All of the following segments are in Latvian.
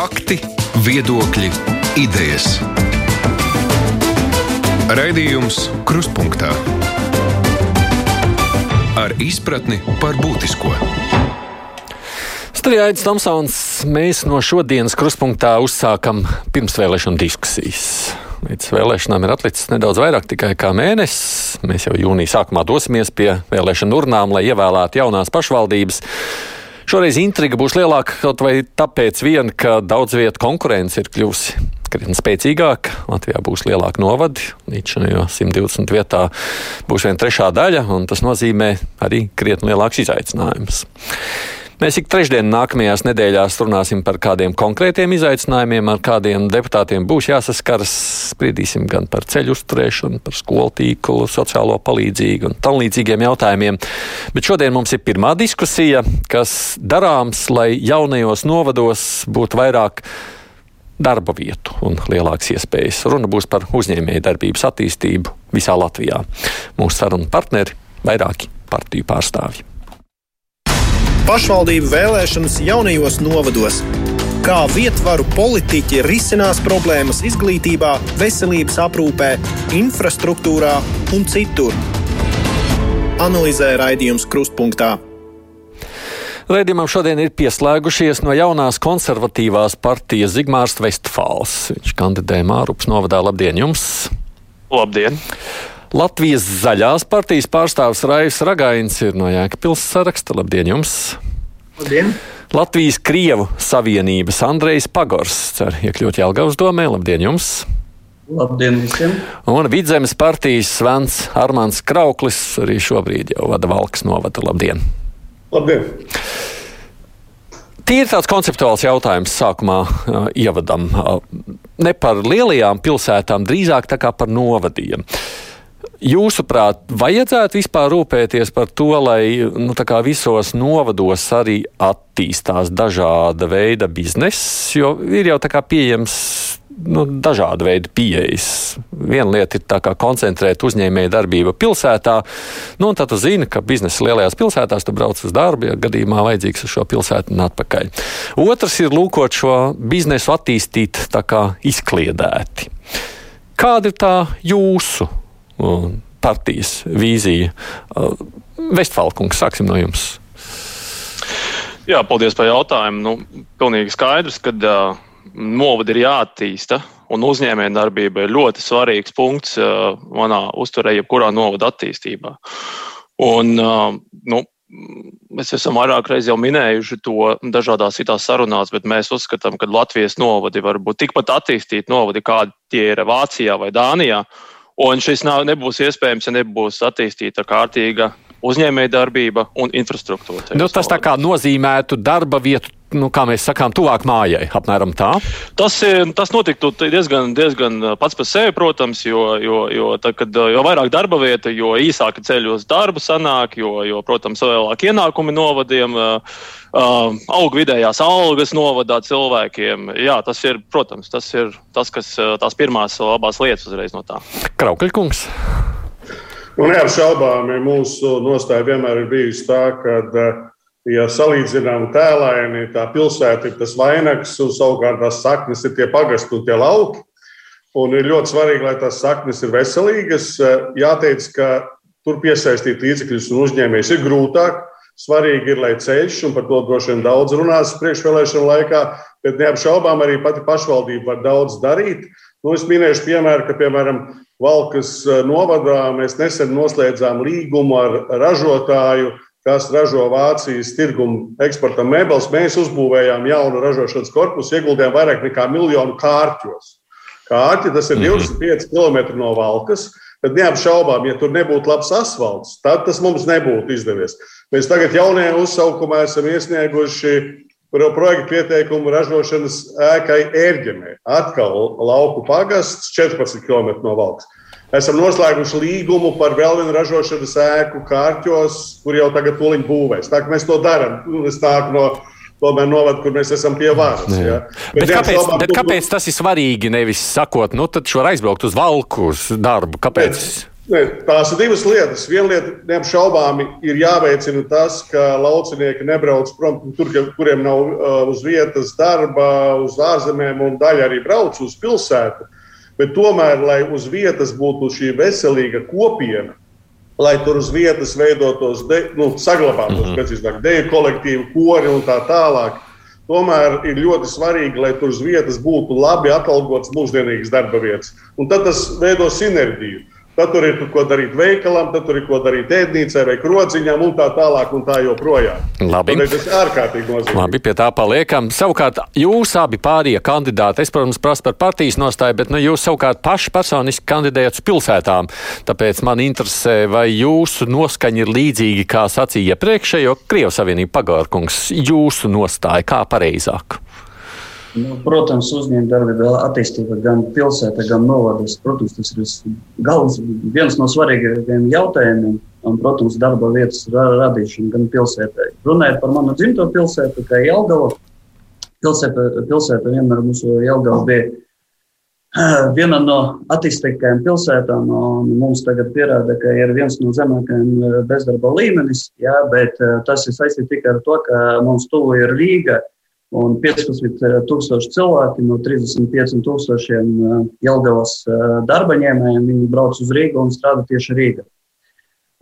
Fakti, viedokļi, idejas. Raidījums Kruspunkta ar izpratni par būtisko. Studijā Aits Tomsons, mēs no šodienas kruspunktā uzsākam pirmsvēlēšanu diskusijas. Līdz vēlēšanām ir atlicis nedaudz vairāk tikai kā mēnesis. Mēs jau jūnija sākumā dosimies pie vēlēšanu urnām, lai ievēlētu jaunās pašvaldības. Šoreiz intriga būs lielāka kaut vai tāpēc, vien, ka daudz vietu konkurence ir kļuvusi krietni spēcīgāka. Latvijā būs lielāka novadi, līdz šim 120 vietā būs viena trešā daļa, un tas nozīmē arī krietni lielāks izaicinājums. Mēs ik trešdien nākamajās nedēļās runāsim par kādiem konkrētiem izaicinājumiem, ar kādiem deputātiem būs jāsaskaras. Spriedīsim gan par ceļu uzturēšanu, par skolu tīklu, sociālo palīdzību un tam līdzīgiem jautājumiem. Bet šodien mums ir pirmā diskusija, kas darāms, lai jaunajos novados būtu vairāk darba vietu un lielākas iespējas. Runa būs par uzņēmēju darbības attīstību visā Latvijā. Mūsu sarunu partneri - vairāki partiju pārstāvji pašvaldību vēlēšanas jaunajos novados. Kā vietvaru politiķi risinās problēmas izglītībā, veselības aprūpē, infrastruktūrā un citur. Analizē raidījums Krustpunktā. Raidījumam šodien ir pieslēgušies no jaunās konservatīvās partijas Zigmārs Vestfāls. Viņš kandidē Mārupas novadā. Labdien jums! Labdien! Latvijas zaļās partijas pārstāvis Raivs Ragains ir no Jēkabpils saraksta. Labdien jums! Labdien! Latvijas Krievu Savienības Andrejs Pagors cer iekļūt Jelgavas domē. Labdien jums! Labdien visiem! Un Vidzemes partijas Svens Armāns Krauklis arī šobrīd jau vada Valkas novada. Labdien! Labdien! Tīri tāds konceptuāls jautājums sākumā uh, ievadam. Uh, ne par lielajām pilsētām, drīzāk tā kā par novadiem. Uh, Jūsuprāt, vajadzētu vispār rūpēties par to, lai nu, visos novados arī attīstās dažāda veida bizness, jo ir jau pieejams nu, dažāda veida pieejas. Viena lieta ir koncentrēt uzņēmēju darbību pilsētā, nu, un tad tu zini, ka biznesa lielajās pilsētās tu brauc uz darbu, ja gadījumā vajadzīgs uz šo pilsētu un atpakaļ. Otrs ir lūkot šo biznesu attīstīt izkliedēti. Kāda ir tā jūsu partijas vīzija. Uh, Vestfalkungs, sāksim no jums. Jā, paldies par jautājumu. Nu, pilnīgi skaidrs, ka uh, novada ir jāattīsta, un uzņēmējdarbība ir ļoti svarīgs punkts uh, manā uzturē, jebkurā novada attīstībā. Un, uh, nu, Mēs esam vairāk reizes jau minējuši to dažādās citās sarunās, bet mēs uzskatām, ka Latvijas novadi var būt tikpat attīstīti novadi, kādi tie ir Vācijā vai Dānijā. Un šis nav, nebūs iespējams, ja nebūs attīstīta kārtīga uzņēmējdarbība un infrastruktūra. Nu, tas tā kā nozīmētu darba vietu nu, kā mēs sakām, tuvāk mājai. Apmēram tā. Tas, tas notiktu diezgan, diezgan pats par sevi, protams, jo, jo, jo, tā, kad, jo vairāk darba vieta, jo īsāka ceļa uz darbu sanāk, jo, jo protams, lielāki ienākumi novadiem, uh, aug vidējās algas novadā cilvēkiem. Jā, tas ir, protams, tas ir tas, kas tās pirmās labās lietas uzreiz no tā. Kraukaļkungs. Nu, neapšaubāmi mūsu nostāja vienmēr ir bijusi tā, ka uh, Ja salīdzinām tēlaini, tā pilsēta ir tas vainags, un savukārt tās saknes ir tie pagasti un tie lauki. Un ir ļoti svarīgi, lai tās saknes ir veselīgas. Jāteic, ka tur piesaistīt līdzekļus un uzņēmējus ir grūtāk. Svarīgi ir, lai ceļš, un par to droši vien daudz runās priekšvēlēšanu laikā, bet neapšaubām arī pati pašvaldība var daudz darīt. Nu, es minēšu piemēru, ka, piemēram, Valkas novadā mēs nesen noslēdzām līgumu ar ražotāju, kas ražo Vācijas tirgumu eksportam mēbeles, mēs uzbūvējām jaunu ražošanas korpusu, ieguldījām vairāk nekā miljonu kārķos. Kārķi tas ir 25 km no Valkas. Tad neapšaubām, ja tur nebūtu labs asfalts, tad tas mums nebūtu izdevies. Mēs tagad jaunajā uzsaukumā esam iesnieguši projektu pieteikumu ražošanas ēkai ērģemē. Atkal lauku pagasts 14 km no Valkas. Esam noslēguši līgumu par vēl vienu ražošanas ēku kārķos, kur jau tagad tūlīt būvēs. Tā kā mēs to darām, es nāku no tomēr novada, kur mēs esam pie varas. Ja. Bet, bet, kāpēc, bet kāpēc tas ir svarīgi? Nevis sakot, nu tad šo aizbraukt uz valku, uz darbu. Kāpēc? Bet, Ne, tās ir divas lietas. Viena lieta, neapšaubāmi, ir jāveicina tas, ka laucinieki nebrauc prom, tur, kuriem nav uh, uz vietas darba, uz ārzemēm, un daļa arī brauc uz pilsētu. Bet tomēr, lai uz vietas būtu šī veselīga kopiena, lai tur uz vietas veidotos, de, nu, saglabātos mm -hmm. iespējas deju kolektīvu, kori un tā tālāk. Tomēr ir ļoti svarīgi, lai tur uz vietas būtu labi atalgots mūsdienīgas darba vietas. Un tad tas veido sinerģiju. Tad tur ir ko darīt veikalam, tad tur ir ko darīt ēdnīcai vai krociņam un tā tālāk un tā joprojām. Labi. Tādēļ tas ir ārkārtīgi nozīmīgi. Labi, pie tā paliekam. Savukārt, jūs abi pārējie kandidāti, es, protams, prasu par partijas nostāju, bet nu, jūs savukārt paši personiski kandidējat uz pilsētām. Tāpēc man interesē, vai jūsu noskaņa ir līdzīga, kā sacīja iepriekšējo Krievijas Savienību pagārkungs. Jūsu nostāja kā pareizāk? Nu, protams, uzņēmējdarbība attīstība gan pilsētā, gan novados. Protams, tas ir galvens, viens no svarīgākajiem jautājumiem. Un, protams, darba vietas radīšana gan pilsētā. Runājot par manu dzimto pilsētu, kā Jelgava. Pilsēta, pilsēta vienmēr mūsu Jelgava bija viena no attīstīgākajām pilsētām. Mums tagad pierāda, ka ir viens no zemākajiem eh, bezdarba līmenis, jā, bet eh, tas ir saistīts tikai ar to, ka mums tuvu ir Rīga un 15,000 eh, cilvēki no 35,000 eh, Jelgavas eh, darba ņēmējiem. Viņi brauc uz Rīgu un strādā tieši Rīgā.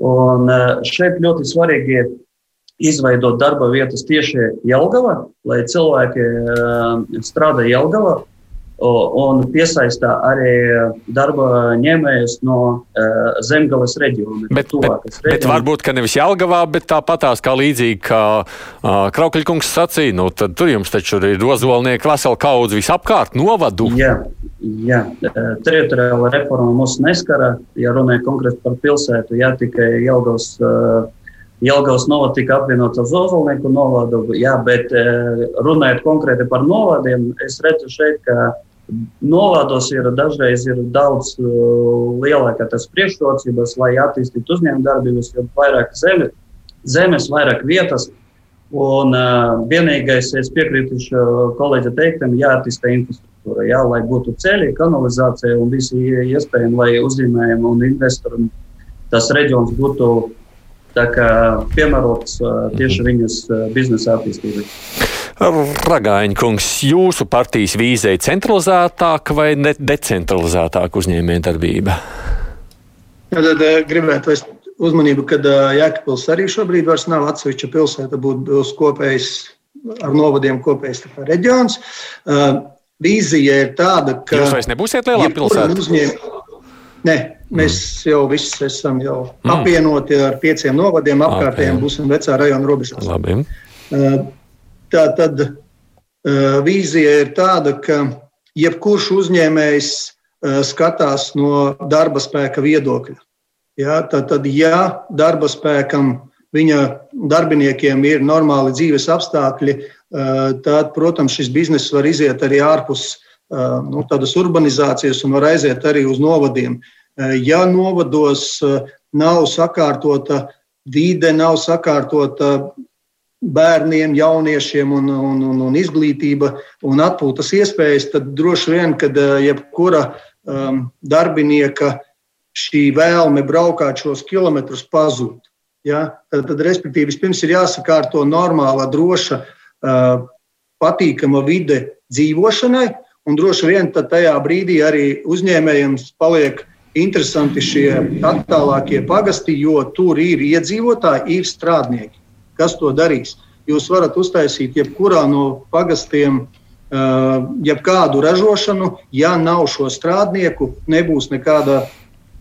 Un šeit ļoti svarīgi izveidot darba vietas tieši Jelgavā, lai cilvēki strādā Jelgavā un piesaistā arī darba ņēmējus no uh, zemgales reģiona. Bet, bet, bet varbūt, ka nevis Jālgavā, bet tāpatās kā līdzīgi, kā uh, Kraukļkungs sacīja, nu tad tur jums taču ir rozolnieki vesela kaudze visapkārt novadu. Jā, jā. teritoriāla reforma mūs neskara, ja runāja konkrēti par pilsētu, jā, tikai Jelgavas. Uh, Jelgavas novada tika apvienota ar Zozolnieku novadu, jā, bet runājot konkrēti par novadiem, es redzu šeit, ka Novados ir dažreiz ir daudz uh, lielāka tas priekšrocības, lai attīstītu uzņēmējdarbības, jo vairāk zeme, zemes, vairāk vietas. Un uh, vienīgais, es piekrītu kolēģa teiktam, jāattīsta infrastruktūra, jā, lai būtu ceļi, kanalizācija un visi iespējami, lai uzņēmējiem un investoriem tas reģions būtu piemērots uh, tieši mhm. viņas uh, biznesa attīstībai. Ragāņkungs, jūsu partijas vīzē centralizētāka vai decentralizētāka uzņēmējdarbība? Ja, tad eh, gribētu vērst uzmanību, ka eh, Jēkabils arī šobrīd vairs nav atsevišķa pilsēta, būs kopējs ar novadiem kopējs reģions. Eh, vīzija ir tāda, ka. Jūs vairs nebūsiet lielā pilsētā? Uzņēm... Nē, mēs mm. jau visi esam jau mm. apvienoti ar pieciem novadiem, apkārtējiem, būsim vecā rajona robežās. Labi. Tā tad vīzija ir tāda, ka jebkurš uzņēmējs skatās no darba spēka viedokļa. Ja, tad, tad, ja darba spēkam, viņa darbiniekiem ir normāli dzīves apstākļi, tad, protams, šis bizness var iziet arī ārpus nu, tādas urbanizācijas un var aiziet arī uz novadiem. Ja novados nav sakārtota vide, nav sakārtota bērniem, jauniešiem un, un, un, un izglītība un atpūtas iespējas, tad droši vien, kad eh, jebkura um, darbinieka šī vēlme braukāt šos kilometrus pazūd. Ja? Tad, tad, respektīvi, vispirms ir jāsakārto normāla, droša, uh, patīkama vide dzīvošanai, un droši vien tajā brīdī arī uzņēmējiem paliek interesanti šie attālākie pagasti, jo tur ir iedzīvotāji, ir strādnieki kas to darīs. Jūs varat uztaisīt jebkurā no pagastiem jebkādu ražošanu, ja nav šo strādnieku, nebūs nekāda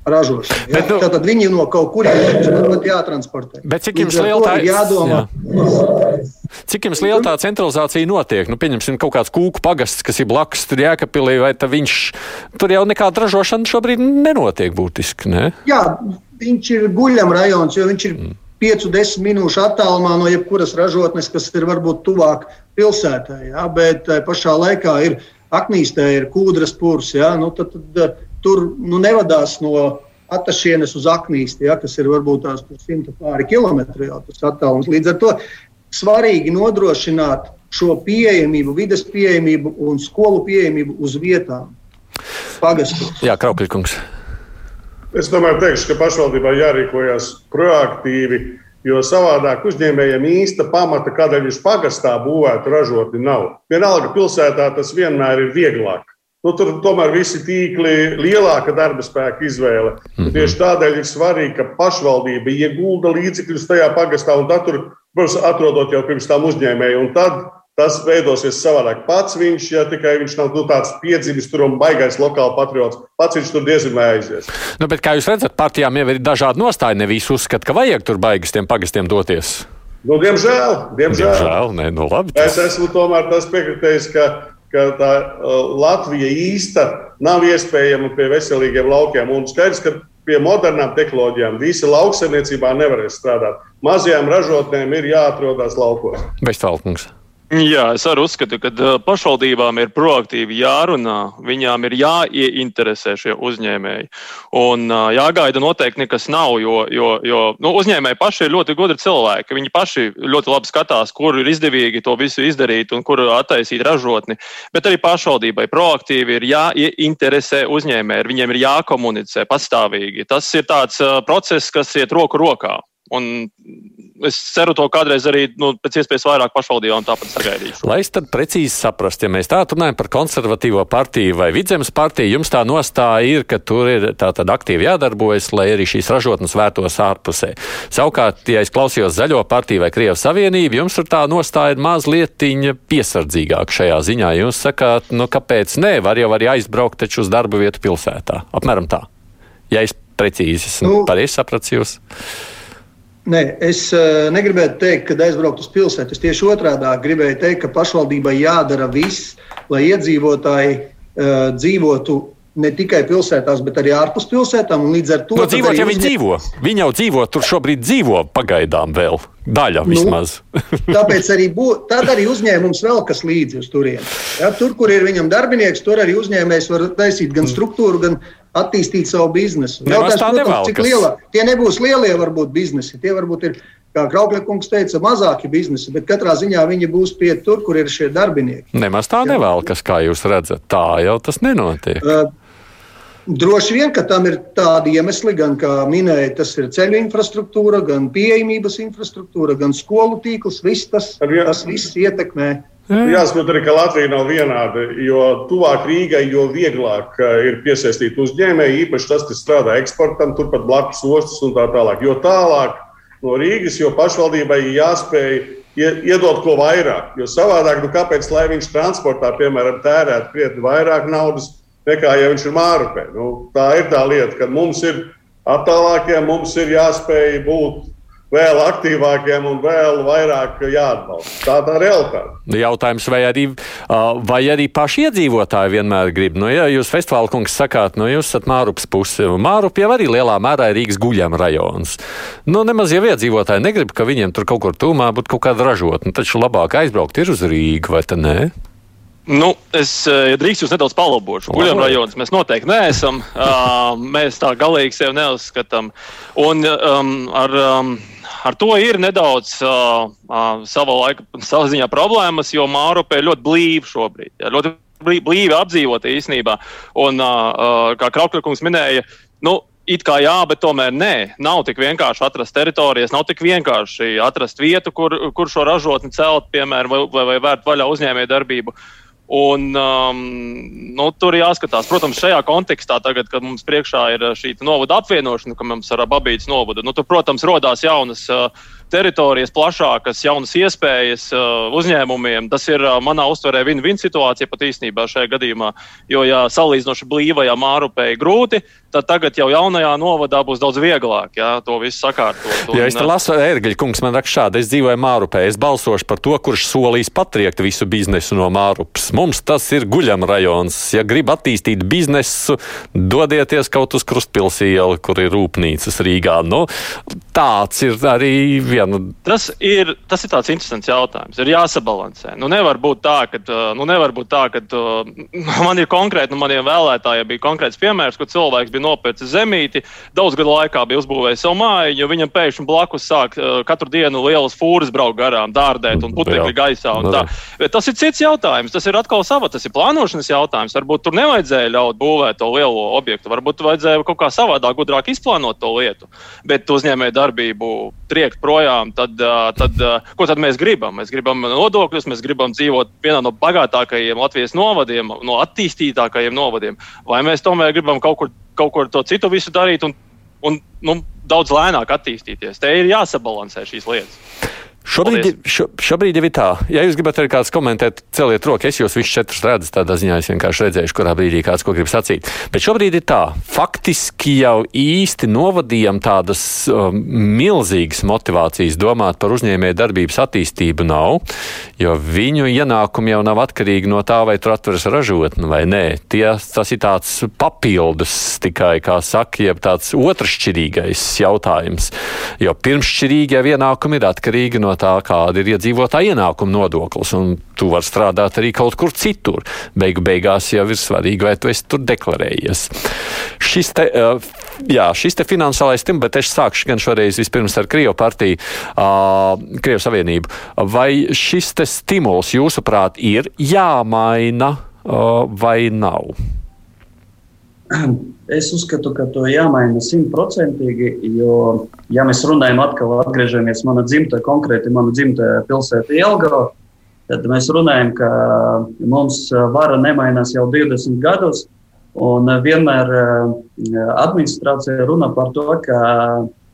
ražošana. Ja? Bet, nu, Tātad viņi no kaut kurienes pat jātransportē. Bet cik jums liela tā ir jādomā? Jā. Cik jums liela tā centralizācija notiek? Nu, pieņemsim, kaut kāds kūku pagasts, kas ir blakus tur Jēkabpilī, vai viņš tur jau nekāda ražošana šobrīd nenotiek būtiski, ne? Jā, viņš ir guļam rajons, jo viņš ir mm 5-10 minūšu attālumā no jebkuras ražotnes, kas ir varbūt tuvāk pilsētai. Ja, bet eh, pašā laikā ir aknīstē, ir kūdras pūrs. Ja, nu, tad, tad, eh, tur nu, nevadās no atašienes uz aknīsti, ja, kas ir varbūt tās simta pāri kilometri tas attālums. Līdz ar to svarīgi nodrošināt šo pieejamību, vides pieejamību un skolu pieejamību uz vietām. Pagastos. Jā, Kraukļkungs. Es tomēr teikšu, ka pašvaldībai jārīkojas proaktīvi, jo savādāk uzņēmējiem īsta pamata, kādēļ viņš pagastā būvētu ražotni, nav. Vienalga pilsētā tas vienmēr ir vieglāk. Nu, tur tomēr visi tīkli lielāka darba spēka izvēle. Mm -hmm. Tieši tādēļ ir svarīgi, ka pašvaldība iegulda līdzekļus tajā pagastā un tad tur, protams, atrodot jau pirms tam uzņēmēju. Un tad tas veidosies savādāk. Pats viņš, ja tikai viņš nav nu, tāds piedzimis tur un baigais lokāla patriots, pats viņš tur diezgan vai aizies. Nu, bet, kā jūs redzat, partijām jau ir dažādi nostāji. Ne visi uzskata, ka vajag tur baigas tiem pagastiem doties. Nu, diemžēl, diemžēl. diemžēl nē, nu, labi, tas... Es esmu tomēr tas piekritējis, ka ka tā Latvija īsta nav iespējama pie veselīgiem laukiem. Un skaidrs, ka pie modernām tehnoloģijām visi lauksaimniecībā nevarēs strādāt. Mazajām ražotnēm ir jāatrodas laukos. Beztalkums. Jā, es arī uzskatu, ka pašvaldībām ir proaktīvi jārunā, viņām ir jāieinteresē šie uzņēmēji. Un jāgaida noteikti nekas nav, jo, jo, jo nu, uzņēmēji paši ir ļoti gudri cilvēki. Viņi paši ļoti labi skatās, kur ir izdevīgi to visu izdarīt un kur attaisīt ražotni. Bet arī pašvaldībai proaktīvi ir jāieinteresē uzņēmēji, viņiem ir jākomunicē pastāvīgi. Tas ir tāds process, kas iet roku rokā. Un es ceru to kādreiz arī nu, pēc iespējas vairāk pašvaldībām tāpat sagaidīšu. Lai es tad precīzi saprastu, ja mēs tā runājam par konservatīvo partiju vai vidzemes partiju, jums tā nostāja ir, ka tur ir tātad aktīvi jādarbojas, lai arī šīs ražotnes vērtos ārpusē. Savukārt, ja es klausījos zaļo partiju vai Krievijas Savienību, jums tur tā nostāja ir mazliet piesardzīgāk šajā ziņā. Jūs sakāt, nu kāpēc nē, var jau arī aizbraukt taču uz darba vietu pilsētā. Apmēram tā. Ja es precīzi esmu nu, pareizi sapratis jūs. Nē, es uh, negribētu teikt, ka aizbraukt uz pilsētu. Es tieši otrādi gribēju teikt, ka pašvaldībai jādara viss, lai iedzīvotāji uh, dzīvotu ne tikai pilsētās, bet arī ārpus pilsētām. Līdz ar to no, dzīvot, ja viņi dzīvo. Viņi jau dzīvo, tur šobrīd dzīvo pagaidām vēl. Daļa nu, vismaz. tāpēc arī, bū, arī uzņēmums vēl kas līdzi uz turieni. Ja, tur, kur ir viņam darbinieks, tur arī uzņēmējs var taisīt gan struktūru, gan attīstīt savu biznesu. Jautājums, protams, cik liela. Tie nebūs lielie varbūt biznesi. Tie varbūt ir, kā Kraukļa kungs teica, mazāki biznesi, bet katrā ziņā viņi būs pie tur, kur ir šie darbinieki. Nemaz tā nevēlas, kā jūs redzat. Tā jau tas nenotiek. Uh, Droši vien, ka tam ir tādi iemesli, gan, kā minēja, tas ir ceļu infrastruktūra, gan pieejamības infrastruktūra, gan skolu tīkls. Viss tas, tas viss ietekmē Jāsaprot arī, ka Latvija nav vienāda, jo tuvāk Rīgai, jo vieglāk eh, ir piesaistīt uzņēmēju, īpaši tas, kas strādā eksportam, turpat blakus ostas un tā tālāk. Jo tālāk no Rīgas, jo pašvaldībai jāspēj iedot ko vairāk. Jo savādāk, nu, kāpēc lai viņš transportā, piemēram, tērētu krietni vairāk naudas nekā ja viņš ir mārupē? Nu, tā ir tā lieta, ka mums ir attālākiem, mums ir jāspēj būt vēl aktīvākiem un vēl vairāk jāatbalsta. Tā tā ir realitāte. Jautājums, vai arī, vai arī paši iedzīvotāji vienmēr grib? Nu, ja jūs festivāla kungs sakāt, nu, jūs esat Mārupas pusi, Mārupa jau arī lielā mērā ir Rīgas guļam rajons. Nu, nemaz jau iedzīvotāji negrib, ka viņiem tur kaut kur tūmā būtu kaut kāda ražotne. Taču labāk aizbraukt ir uz Rīgu, vai te ne? Nu, es, ja drīkst jūs nedaudz palabošu, guļam rajonos mēs noteikti neesam. Uh, mēs tā galīgi sevi neuzskatām. Un um, ar um, ar to ir nedaudz uh, uh, sava laika, savā ziņā problēmas, jo Mārupe ir ļoti blīva šobrīd. Jā, ļoti blīvi apdzīvota īstenībā. Un, uh, kā Kraukļakungs minēja, nu, It kā jā, bet tomēr nē. Nav tik vienkārši atrast teritorijas, nav tik vienkārši atrast vietu, kur, kur šo ražotni celt, piemēram, vai, vai, vai vērt vaļā uzņēmējdarbību. Uh, Un, um, nu, tur ir jāskatās, protams, šajā kontekstā, tagad, kad mums priekšā ir šī novada apvienošana, ka mums ar Babīdas novadu, nu, tur, protams, rodās jaunas uh, teritorijas, plašākas, jaunas iespējas uh, uzņēmumiem. Tas ir uh, manā uztverē win-win situācija pat īstenībā šajā gadījumā. Jo, ja salīdzinoši blīvajā mārupē ir grūti, tad tagad jau jaunajā novadā būs daudz vieglāk jā, to visu sakārtot. Un, ja es te lasu, Ērgļa kungs man raksta šādi, es dzīvoju Mārupē, es balsošu par to, kurš solīs patriekt visu biznesu no Mārupas. Mums tas ir guļam rajons. Ja grib attīstīt biznesu, dodieties kaut uz Krustpils ielu, kur ir rūpnīcas Rīgā. Nu, tāds ir arī Jā, nu... tas, ir, tas ir tāds interesants jautājums. Ir jāsabalansē. Nu, nevar būt tā, ka, nu, nevar būt tā, ka man ir konkrēti, nu, maniem vēlētājiem bija konkrēts piemērs, kur cilvēks bija nopircis zemīti, daudz gadu laikā bija uzbūvējis savu māju, jo viņam pēkšņi blakus sāk katru dienu lielas fūras braukt garām, dārdēt un putekļi gaisā. Un tā. Bet tas ir cits jautājums. Tas ir atkal sava, tas ir plānošanas jautājums. Varbūt tur nevajadzēja ļaut būvēt to lielo objektu. Varbūt vajadzēja kaut kā savādāk, gudrāk izplānot to lietu. Bet uzņēmēju darbību triekt projām, tad, tad ko tad mēs gribam? Mēs gribam nodokļus, mēs gribam dzīvot vienā no bagātākajiem Latvijas novadiem, no attīstītākajiem novadiem. Vai mēs tomēr gribam kaut kur, kaut kur to citu visu darīt un, un nu, daudz lēnāk attīstīties? Te ir jāsabalansē šīs lietas. Šobrīd, šo, šobrīd ir tā, ja jūs gribat arī kāds komentēt, celiet roku. Es jūs visus četrus redzu, tādā ziņā es vienkārši redzēšu, kurā brīdī kāds ko grib sacīt. Bet šobrīd ir tā, faktiski jau īsti novadījām tādas um, milzīgas motivācijas domāt par uzņēmēju darbības attīstību nav, jo viņu ienākumi jau nav atkarīgi no tā, vai tur atveras ražotne vai nē. Tie, tas ir tāds papildus tikai, kā saka, jeb tāds otršķirīgais jautājums. Jo pirmšķirīgie ienākumi ir atkarīgi no tā, kāda ir iedzīvotāja ienākuma nodoklis. Tu vari strādāt arī kaut kur citur. Beigu beigās jau ir svarīgi, vai tu esi tur deklarējies. Šis te, jā, šis te finansālais tim, bet es sākšu gan šoreiz vispirms ar Krievu partiju, Krievu savienību. Vai šis te stimuls, jūsuprāt, ir jāmaina vai nav? Es uzskatu, ka to jāmaina simtprocentīgi, jo, ja mēs runājam atkal, atgriežamies mana dzimta, konkrēti mana dzimta pilsēta Jelgava, tad mēs runājam, ka mums vara nemainās jau 20 gadus, un vienmēr eh, administrācija runa par to, ka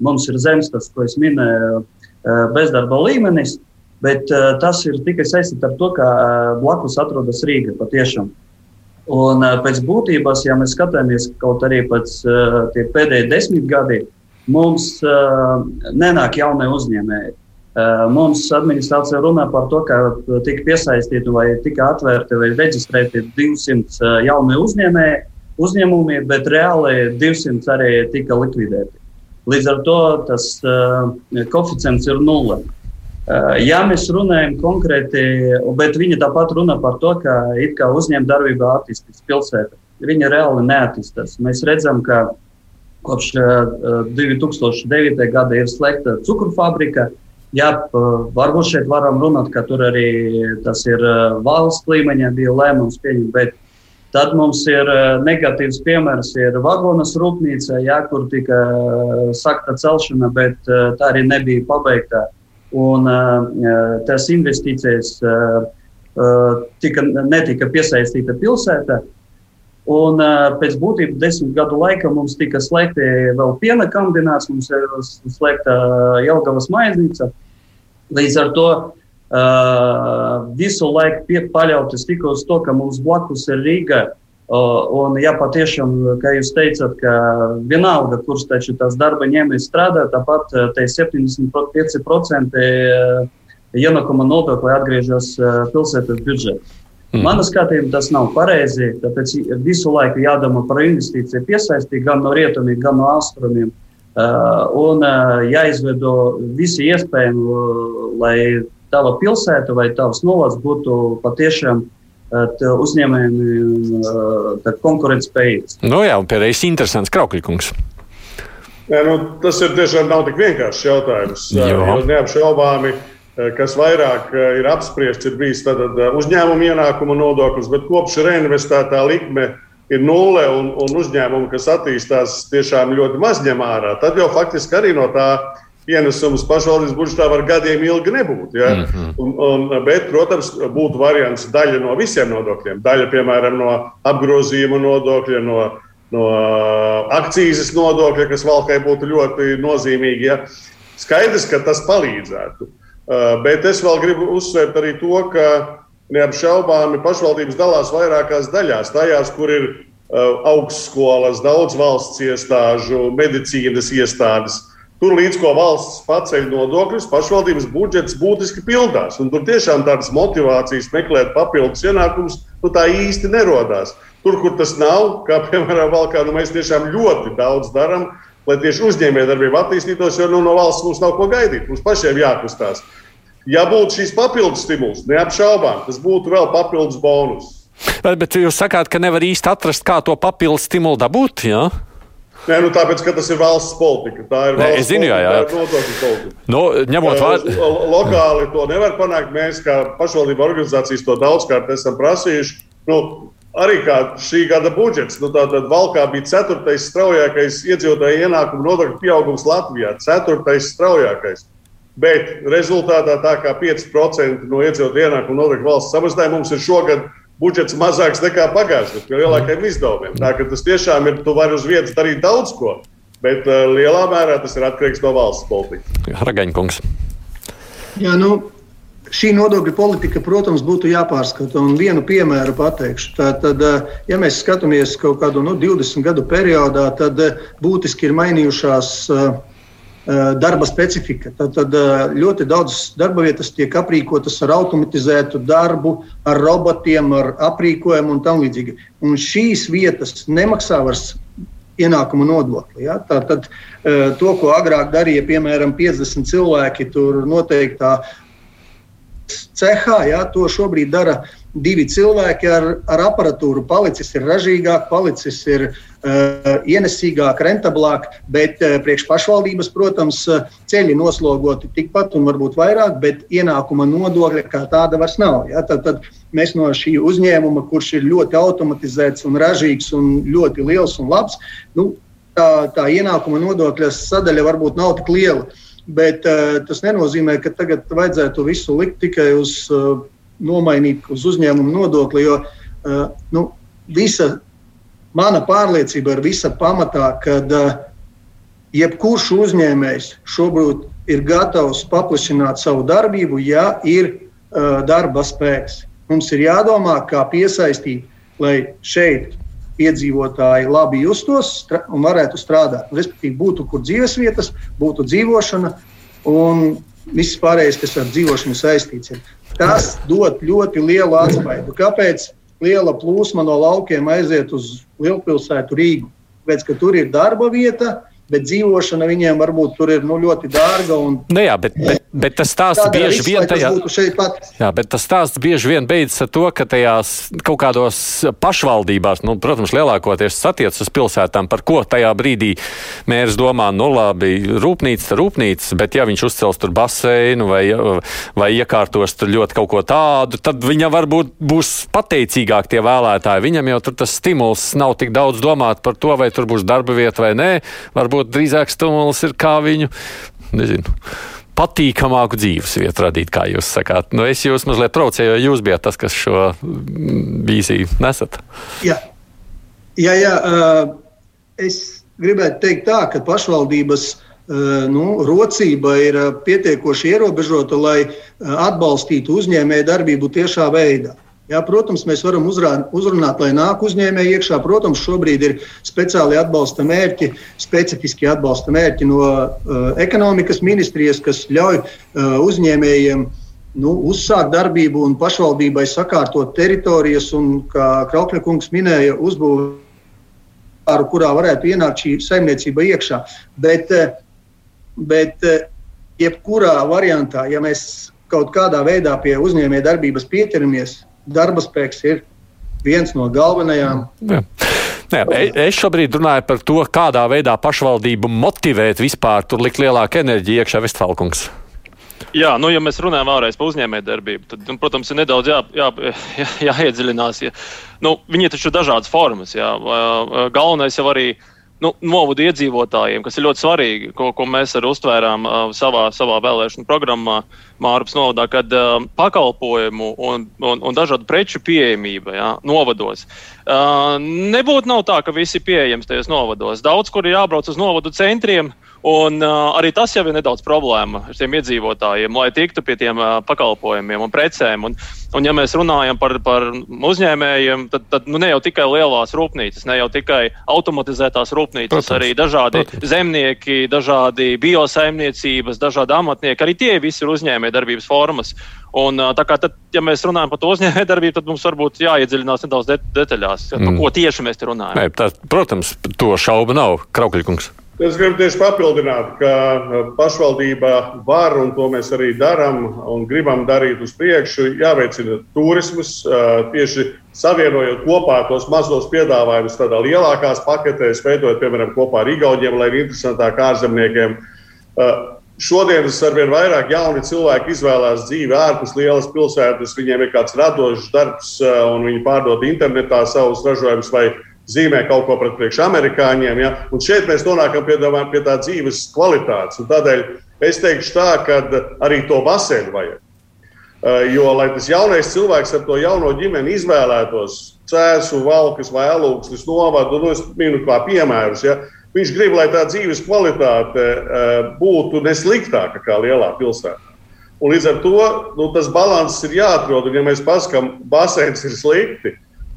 mums ir zemes, tas, ko es minēju, eh, bezdarba līmenis, bet eh, tas ir tikai saistīts ar to, ka blakus atrodas Rīga patiešām. Un pēc būtības, ja mēs skatāmies kaut arī pēc tie pēdējie desmit gadi, mums nenāk jaunie uzņēmēji. Mums administrācija runā par to, ka tika piesaistīti vai tika atvērti vai reģistrēti 200 jauni uzņēmēji, uzņēmumi, bet reāli 200 arī tika likvidēti. Līdz ar to tas koeficients ir nulle. Ja mēs runājam konkrēti, bet viņi tāpat runā par to, ka it kā uzņēmējdarbība attīstīs pilsēta. Viņa reāli neattīstās. Mēs redzam, ka kopš 2009. Eh, gada ir slēgta cukurfabrika. Jā, varbūt šeit varam runāt, ka tur arī tas ir valsts līmeņa bija lēmums pieņemt, bet tad mums ir negatīvs piemērs, ir vagonas rūpnīca, jā, kur tika sakta celšana, bet tā arī nebija pabeigta. Un uh, tās investīcijas uh, uh, tika, netika piesaistīta pilsēta. Un pēc būtības desmit gadu laikā mums tika slēgta vēl piena kombinācija, mums ir slēgta Jelgavas maiznīca. Līdz ar to visu laiku paļauties tikai uz to, ka mums blakus ir Rīga, Un, ja patiešām, kā jūs teicat, ka vienalga, kurš taču tās darba ņēmējs strādā, tāpat te 75% ienākuma nodokļi atgriežas pilsētas budžetā. Mm. Manā skatījumā tas nav pareizi. Tāpēc visu laiku jādomā par investīciju, piesaistīt gan no rietumiem, gan no austrumiem. Uh, un uh, jāizveido visi iespējami, lai tava pilsēta vai tavs novads būtu patiešām uh, uzņēmējiem konkurētspējīgs. Nu jā, un pēdējais interesants Kraukļkungs. Jā, nu, tas ir tiešām nav tik vienkāršs jautājums. Jo neapšaubāmi, kas vairāk ir apspriests, ir bijis uzņēmuma ienākuma nodoklis, bet kopš reinvestētā likme ir nulle un, un uzņēmumi, kas attīstās, tiešām ļoti maz ņem ārā. Tad jau faktiski arī no tā pienesums pašvaldības budžetā var gadiem ilgi nebūt. Ja? Mm -hmm. un, un, bet, protams, būtu variants daļa no visiem nodokļiem. Daļa, piemēram, no apgrozījuma nodokļa, no, no akcijas nodokļa, kas valkai būtu ļoti nozīmīgi. Ja? Skaidrs, ka tas palīdzētu. Uh, bet es vēl gribu uzsvērt arī to, ka neapšaubāmi pašvaldības dalās vairākās daļās. Tajās, kur ir uh, augstskolas, daudz valsts iestāžu, medicīnas iestādes Tur līdz ko valsts paceļ nodokļus, pašvaldības budžets būtiski pildās. Tur tiešām tādas motivācijas meklēt papildus ienākumus nu, tā īsti nerodās. Tur, kur tas nav, kā piemēram Valkā, nu, mēs tiešām ļoti daudz darām, lai tieši uzņēmējdarbība attīstītos, jo nu, no valsts mums nav ko gaidīt. Mums pašiem jākustās. Ja būtu šīs papildus stimuls, neapšaubām, tas būtu vēl papildus bonus. Bet, bet jūs sakāt, ka nevar īsti atrast, kā to papildus stimulu dabūt? Jā? Nē, nu tāpēc, ka tas ir valsts politika. Tā ir valsts Nē, zinu, jā, jā. nodokļu politika. Nu, ņemot vērā. Lokāli to nevar panākt. Mēs, kā pašvaldību organizācijas, to daudzkārt esam prasījuši. Nu, arī kā šī gada budžets, nu, tātad Valkā bija ceturtais straujākais iedzīvotāju ienākumu nodokļu pieaugums Latvijā. Ceturtais straujākais. Bet rezultātā tā kā 5% no iedzīvotāju ienākumu nodokļu valsts samazinājuma mums ir šogad budžets mazāks nekā pagājušajā gadā, ar lielākiem izdevumiem. Tā ka tas tiešām ir, tu vari uz vietas darīt daudz ko, bet uh, lielā mērā tas ir atkarīgs no valsts politikas. Ragaņkungs. Jā, nu, šī nodokļu politika, protams, būtu jāpārskata. Un vienu piemēru pateikšu. Tad, ja mēs skatāmies kaut kādu nu, 20 gadu periodā, tad būtiski ir mainījušās uh, Eh, darba specifika. Tad, tad eh, ļoti daudz darba vietas tiek aprīkotas ar automatizētu darbu, ar robotiem, ar aprīkojumu un tam līdzīgi. Un šīs vietas nemaksā vairs ienākumu nodokli. Ja? Tātad eh, to, ko agrāk darīja piemēram 50 cilvēki, tur noteiktā cehā, ja? to šobrīd dara divi cilvēki ar, ar aparatūru. Palicis ir ražīgāk, palicis ir Uh, ienesīgāk, rentablāk, bet uh, priekš pašvaldības, protams, uh, ceļi noslogoti tikpat un varbūt vairāk, bet ienākuma nodokļa kā tāda vairs nav. Ja? Tad, tad mēs no šī uzņēmuma, kurš ir ļoti automatizēts un ražīgs un ļoti liels un labs, nu, tā, tā ienākuma nodokļa sadaļa varbūt nav tik liela. Bet uh, tas nenozīmē, ka tagad vajadzētu visu likt tikai uz uh, nomainīt uz uzņēmumu nodokli, jo uh, nu, visa mana pārliecība ir visa pamatā, ka uh, jebkurš uzņēmējs šobrīd ir gatavs paplašināt savu darbību, ja ir uh, darba spēks. Mums ir jādomā, kā piesaistīt, lai šeit iedzīvotāji labi justos un varētu strādāt. Respektīvi, būtu kur dzīves vietas, būtu dzīvošana un viss pārējais, kas ar dzīvošanu saistīts. Ir. Tas dod ļoti lielu atspēju. Kāpēc? Liela plūsma no laukiem aiziet uz lielpilsētu Rīgu. Tāpēc, ka tur ir darba vieta, bet dzīvošana viņiem varbūt tur ir nu, ļoti dārga. Un... Nu jā, bet, bet, bet tas stāsts bieži visu, vien tajā... jā, tas stāsts bieži vien beidzas ar to, ka tajās kaut kādos pašvaldībās, nu, protams, lielākoties satiec uz pilsētām, par ko tajā brīdī mērs domā, nu labi, rūpnīca, rūpnīca, bet ja viņš uzcels tur baseinu vai, vai iekārtos tur ļoti kaut ko tādu, tad viņam varbūt būs pateicīgāk tie vēlētāji. Viņam jau tur tas stimuls nav tik daudz domāt par to, vai tur būs darba vieta vai nē. Varbūt varbūt drīzāk stimuls ir kā viņu, nezinu, patīkamāku dzīves vietu radīt, kā jūs sakāt. Nu, es jūs mazliet traucēju, jo jūs bijat tas, kas šo vīziju nesat. Jā, jā, jā uh, es gribētu teikt tā, ka pašvaldības uh, nu, rocība ir pietiekoši ierobežota, lai atbalstītu uzņēmēju darbību tiešā veidā. Jā, protams, mēs varam uzrāt, uzrunāt, lai nāk uzņēmēji iekšā. Protams, šobrīd ir speciāli atbalsta mērķi, specifiski atbalsta mērķi no uh, ekonomikas ministrijas, kas ļauj uh, uzņēmējiem nu, uzsākt darbību un pašvaldībai sakārtot teritorijas un, kā Kraukļa kungs minēja, uzbūvēt, kurā varētu ienākt šī saimniecība iekšā. Bet, uh, bet uh, jebkurā variantā, ja mēs kaut kādā veidā pie uzņēmēja darbības pieķeramies, darba spēks ir viens no galvenajām. Jā. Jā, es šobrīd runāju par to, kādā veidā pašvaldību motivēt vispār tur likt lielāku enerģiju iekšā Vestfalkungs. Jā, nu, ja mēs runājam vēlreiz par uzņēmējdarbību, tad, nu, protams, ir nedaudz jā, jā, jā, jāiedziļinās. Ja, nu, viņi taču ir dažādas formas. Jā. Galvenais jau arī nu, novadu iedzīvotājiem, kas ir ļoti svarīgi, ko, ko mēs arī uztvērām uh, savā, savā vēlēšanu programmā Mārupas novadā, kad uh, pakalpojumu un, un, un dažādu preču pieejamība ja, novados. Uh, nebūtu nav tā, ka viss ir pieejams tajos novados. Daudz, kur ir jābrauc uz novadu centriem, Un, uh, arī tas jau ir nedaudz problēma ar tiem iedzīvotājiem, lai tiktu pie tiem uh, pakalpojumiem un precēm. Un, un ja mēs runājam par, par uzņēmējiem, tad, tad nu, ne jau tikai lielās rūpnīcas, ne jau tikai automatizētās rūpnīcas, protams, arī dažādi protams. zemnieki, dažādi biosaimniecības, dažādi amatnieki. Arī tie visi ir uzņēmējdarbības formas. Un, tā kā tad, ja mēs runājam par to uzņēmējdarbību, tad mums varbūt jāiedziļinās nedaudz det detaļās, mm. par ko tieši mēs te runājam. Nē, tā, protams, to šaubu nav, Kraukļkungs. Es gribu tieši papildināt, ka pašvaldība var, un to mēs arī darām un gribam darīt uz priekšu, jāveicina turisms, tieši savienojot kopā tos mazos piedāvājumus tādā lielākās paketēs, veidojot, piemēram, kopā ar Igauniem, lai ir interesantāk ārzemniekiem. Šodienas arvien vairāk jauni cilvēki izvēlās dzīvi ārpus lielas pilsētas, viņiem ir kāds radošs darbs, un viņi pārdod internetā savus ražojumus vai zīmē kaut ko pret priekšamerikāņiem. Ja? Un šeit mēs nonākam pie, pie tā dzīves kvalitātes. Un tādēļ es teikšu tā, ka arī to baseinu vajag. Eh, jo, lai tas jaunais cilvēks ar to jauno ģimeni izvēlētos cēsu, valkas vai alūksnes novadu, nu, es minu kā piemērus, ja, viņš grib, lai tā dzīves kvalitāte eh, būtu nesliktāka kā lielā pilsētā. Un līdz ar to nu, tas līdzsvars ir jāatrod. Un, ja mēs paskatām, baseins ir slikti,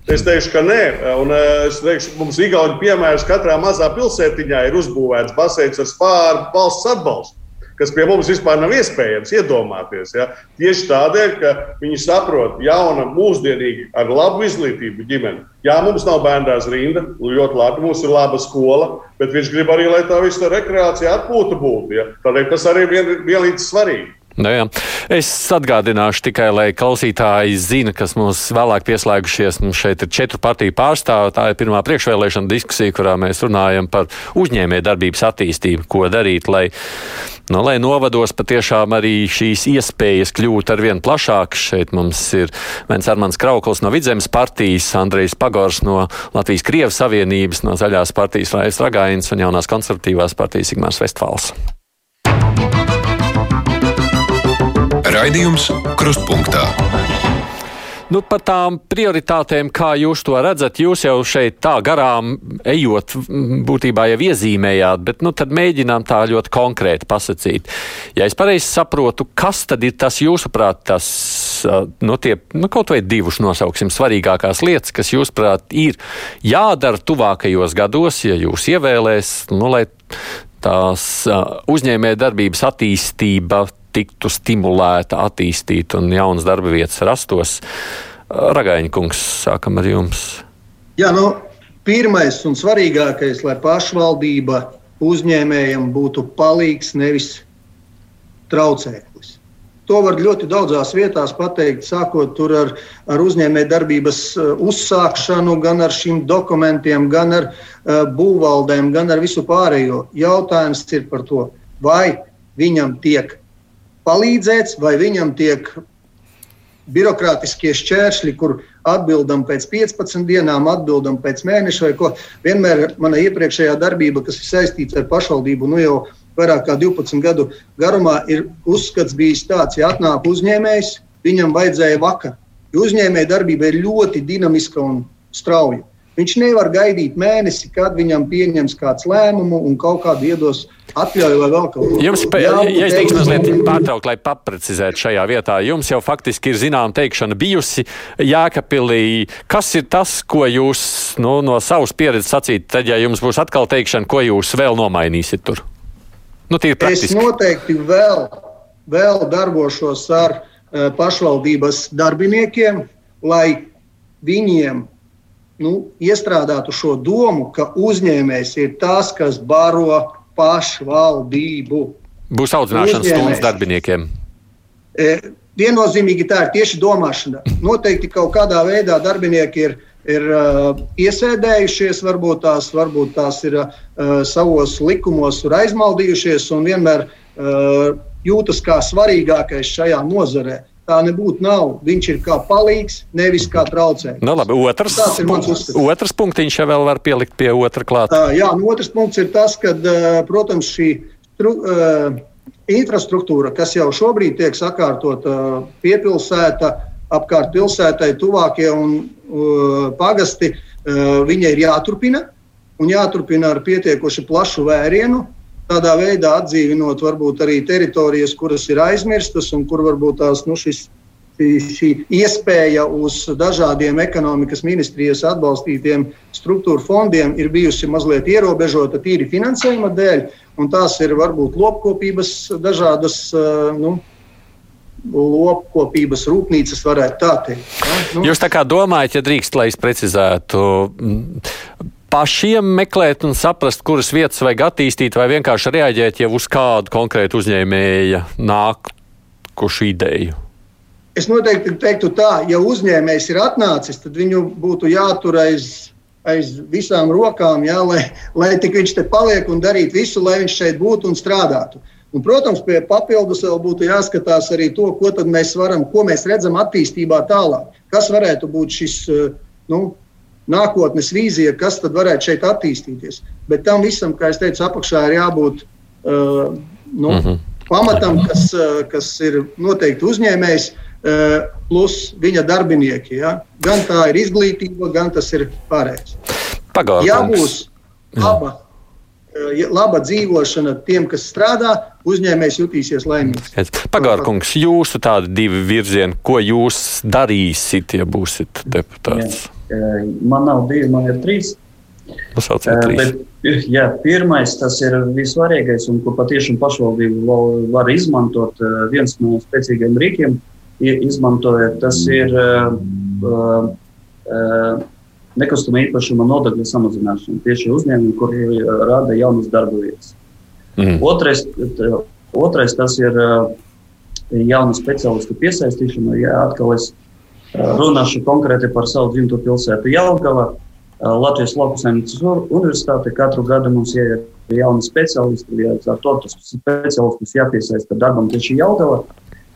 Es teikšu, ka nē, un eh, es teikšu, mums Igaunijas piemērs katrā mazā pilsētiņā ir uzbūvēts baseins ar spāru valsts atbalstu, kas pie mums vispār nav iespējams iedomāties. Ja? Tieši tādēļ, ka viņi saprot, jauna, mūsdienīga, ar labu izglītību ģimene. Jā, mums nav bērnās rinda, ļoti labi, mums ir laba skola, bet viņš grib arī, lai tā visa rekreācija atpūta būtu. Ja? Tādēļ tas arī ir vienlīdz svarīgi. Nu, jā. es atgādināšu tikai, lai klausītāji zina, kas mums vēlāk pieslēgušies. Mums šeit ir četru partiju pārstāvi. Tā ir pirmā priekšvēlēšana diskusija, kurā mēs runājam par uzņēmē darbības attīstību, ko darīt, lai, nu, lai novados patiešām arī šīs iespējas kļūt ar vien plašākas. Šeit mums ir viens Armāns Kraukls no Vidzemes partijas, Andrejs Pagors no Latvijas Krievas Savienības, no Zaļās partijas Raisa Ragains un jaunās konservatīvās partijas Sigmārs Vestfāls. Raidījums Krustpunktā. Nu, par tām prioritātēm, kā jūs to redzat, jūs jau šeit tā garām ejot, būtībā jau iezīmējāt, bet nu, tad mēģinām tā ļoti konkrēti pasakīt. Ja es pareizi saprotu, kas tad ir tas jūsuprāt, tas nu, tie, nu, kaut vai divus nosauksim svarīgākās lietas, kas jūsuprāt ir jādara tuvākajos gados, ja jūs ievēlēs, nu, lai tās uzņēmē darbības attīstība tiktu stimulēta, attīstīta un jaunas darba vietas rastos. Ragaiņa kungs, sākam ar jums. Jā, nu, pirmais un svarīgākais, lai pašvaldība uzņēmējiem būtu palīgs, nevis traucēklis. To var ļoti daudzās vietās pateikt, sākot ar, ar uzņēmējdarbības uh, uzsākšanu, gan ar šiem dokumentiem, gan ar uh, būvvaldēm, gan ar visu pārējo. Jautājums ir par to, vai viņam tiek palīdzēts, vai viņam tiek birokrātiskie šķēršļi, kur atbildam pēc 15 dienām, atbildam pēc mēneša vai ko. Vienmēr mana iepriekšējā darbība, kas ir saistīta ar pašvaldību, nu jau vairāk kā 12 gadu garumā, ir uzskats bijis tāds, ja atnāk uzņēmējs, viņam vajadzēja vakar. Uzņēmēja darbība ir ļoti dinamiska un strauja. Viņš nevar gaidīt mēnesi, kad viņam pieņems kāds lēmumu un kaut kādu iedos atļauju vai vēl kaut ko. Jums, ja es drīkst mazliet pārtraukt, lai paprecizētu šajā vietā, jums jau faktiski ir zinām teikšana bijusi Jēkapilī. Kas ir tas, ko jūs nu, no savas pieredzes sacīt, tad, ja jums būs atkal teikšana, ko jūs vēl nomainīsiet tur? Nu, es noteikti vēl, vēl darbošos ar uh, pašvaldības darbiniekiem, lai viņiem nu, iestrādātu šo domu, ka uzņēmējs ir tas, kas baro pašvaldību. Būs audzināšanas stundas darbiniekiem. E, viennozīmīgi tā ir tieši domāšana. Noteikti kaut kādā veidā darbinieki ir, ir uh, iesēdējušies, varbūt tās, varbūt tās ir uh, savos likumos aizmaldījušies un vienmēr uh, jūtas kā svarīgākais šajā nozarē. Tā nebūtu nav. Viņš ir kā palīgs, nevis kā traucējums. Nu, labi, otrs, punkts, otrs punktiņš jau var pielikt pie otra klāta. Jā, nu, otrs punkts ir tas, ka, uh, protams, šī stru, uh, infrastruktūra, kas jau šobrīd tiek sakārtota uh, piepilsēta, apkārt pilsētai, tuvākie un pagasti, viņai ir jāturpina un jāturpina ar pietiekoši plašu vērienu tādā veidā atdzīvinot varbūt arī teritorijas, kuras ir aizmirstas un kur varbūt tās nu, šis, šī iespēja uz dažādiem ekonomikas ministrijas atbalstītiem struktūra fondiem ir bijusi mazliet ierobežota tīri finansējuma dēļ, un tās ir varbūt lopkopības dažādas. Nu, lopkopības rūpnīcas, varētu tā teikt. Ja? Nu. Jūs tā kā domājat, ja drīkst, lai es precizētu, pašiem meklēt un saprast, kuras vietas vajag attīstīt, vai vienkārši reaģēt jau uz kādu konkrētu uzņēmēja nākušu ideju? Es noteikti teiktu tā, ja uzņēmējs ir atnācis, tad viņu būtu jātur aiz, aiz visām rokām, jā, lai, lai tik viņš te paliek un darītu visu, lai viņš šeit būtu un strādātu. Un, protams, pie papildus vēl būtu jāskatās arī to, ko mēs varam, ko mēs redzam attīstībā tālāk. Kas varētu būt šis nu, nākotnes vīzija, kas tad varētu šeit attīstīties. Bet tam visam, kā jau teicu, apakšā ir jābūt uh, nu, mm -hmm. pamatam, kas, uh, kas ir noteikti uzņēmējs. Uh, plus viņa darbinieki. Ja? Gan tā ir izglītība, gan tas ir pārējais. Pagātnes. Ja būs laba, eh, laba dzīvošana tiem, kas strādā, uzņēmējs jutīsies laimīgs. Pagārkungs, jūsu tādi divi virzieni, ko jūs darīsiet, ja būsiet deputāts? Jā. Eh, man nav divi, man ir trīs. Trīs. Bet, jā, pirmais, tas ir vissvarīgais, un ko patiešām pašvaldība var izmantot, viens no spēcīgiem rīkiem, ir izmantojat, tas ir nekustamā īpašuma nodokļu samazināšana tieši uzņēmumi, kuri rada jaunas darba vietas. Mm. Otrais, otrais tas ir jaunu speciālistu piesaistīšana. Ja atkal es runāšu konkrēti par savu dzimto pilsētu Jelgava. Latvijas Lauksaimniecības universitāte katru gadu mums ir jauni speciālisti, ja ar to speciālistus jāpiesaista darbam tieši Jelgava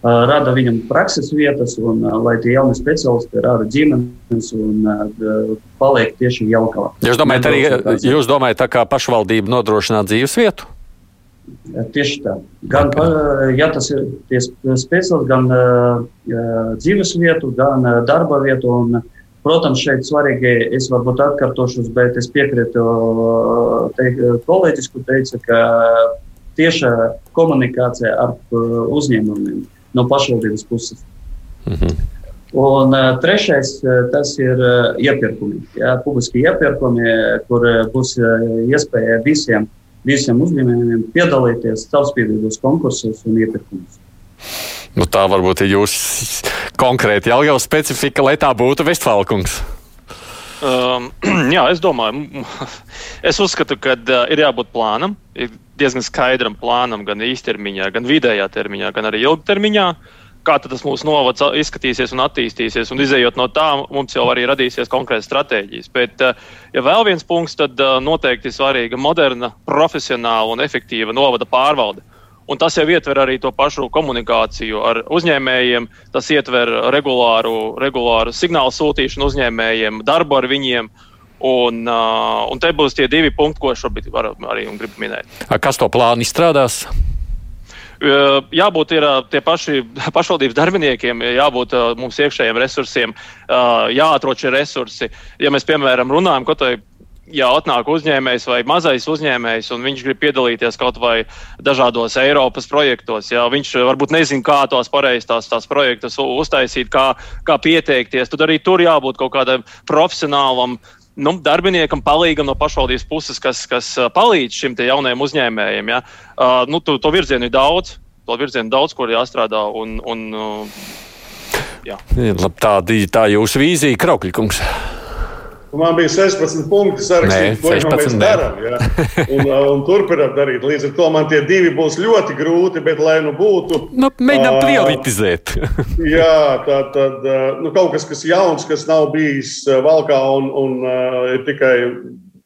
rada viņam prakses vietas, un lai tie jaunie speciālisti rada ģimenes un paliek tieši Jelkavā. Jūs domājat, arī, jūs domājat, tā kā pašvaldība nodrošināt dzīves vietu? Tieši tā. Gan ja tas ir speciālists, gan uh, dzīves vietu, gan uh, darba vietu. Un, protams, šeit svarīgi, es varbūt atkārtošos, bet es piekrītu kolēģis, kurš teica, ka tieša komunikācija ar uzņēmumiem no pašvaldības puses. -hmm. Un uh, trešais, uh, tas ir uh, iepirkumi. Jā, publiski iepirkumi, kur uh, būs uh, iespēja visiem, visiem uzņēmējiem piedalīties caurspīdīgos konkursos un iepirkumos. Nu, tā varbūt ir jūsu konkrēti jau specifika, lai tā būtu Vestfālkungs. Um, jā, es domāju, es uzskatu, ka uh, ir jābūt plānam, ir diezgan skaidram plānam, gan īstermiņā, gan vidējā termiņā, gan arī ilgtermiņā. Kā tas mūsu novads izskatīsies un attīstīsies, un izējot no tā, mums jau arī radīsies konkrētas stratēģijas. Bet, eh, ja vēl viens punkts, tad eh, noteikti svarīga moderna, profesionāla un efektīva novada pārvalde. Un tas jau ietver arī to pašu komunikāciju ar uzņēmējiem, tas ietver regulāru, regulāru signālu sūtīšanu uzņēmējiem, darbu ar viņiem. Un, uh, un te būs tie divi punkti, ko šobrīd var, arī gribu minēt. Kas to plānu izstrādās? Jābūt ir, tie paši pašvaldības darbiniekiem, jābūt mums iekšējiem resursiem, jāatrod šie resursi. Ja mēs, piemēram, runājam, ko tai ja atnāk uzņēmējs vai mazais uzņēmējs, un viņš grib piedalīties kaut vai dažādos Eiropas projektos, ja viņš varbūt nezina, kā tos pareizi tās, tās projektus uztaisīt, kā, kā pieteikties, tad arī tur jābūt kaut kādam profesionālam nu, darbiniekam palīgam no pašvaldības puses, kas, kas palīdz šim jaunajam uzņēmējam. Ja? Uh, nu, to, to virzienu ir daudz, to virzienu daudz, kur jāstrādā. Un, un, uh, jā. Labi, tā, tā jūsu vīzija, Kraukļkungs. Man bija 16 punkti sarakstīt, ko mēs darām. Ja? Un, un turpinām darīt. Līdz ar to man tie divi būs ļoti grūti, bet lai nu būtu. Nu, mēģinām uh, prioritizēt. jā, tā tad nu, kaut kas, kas jauns, kas nav bijis valkā un, un uh, ir tikai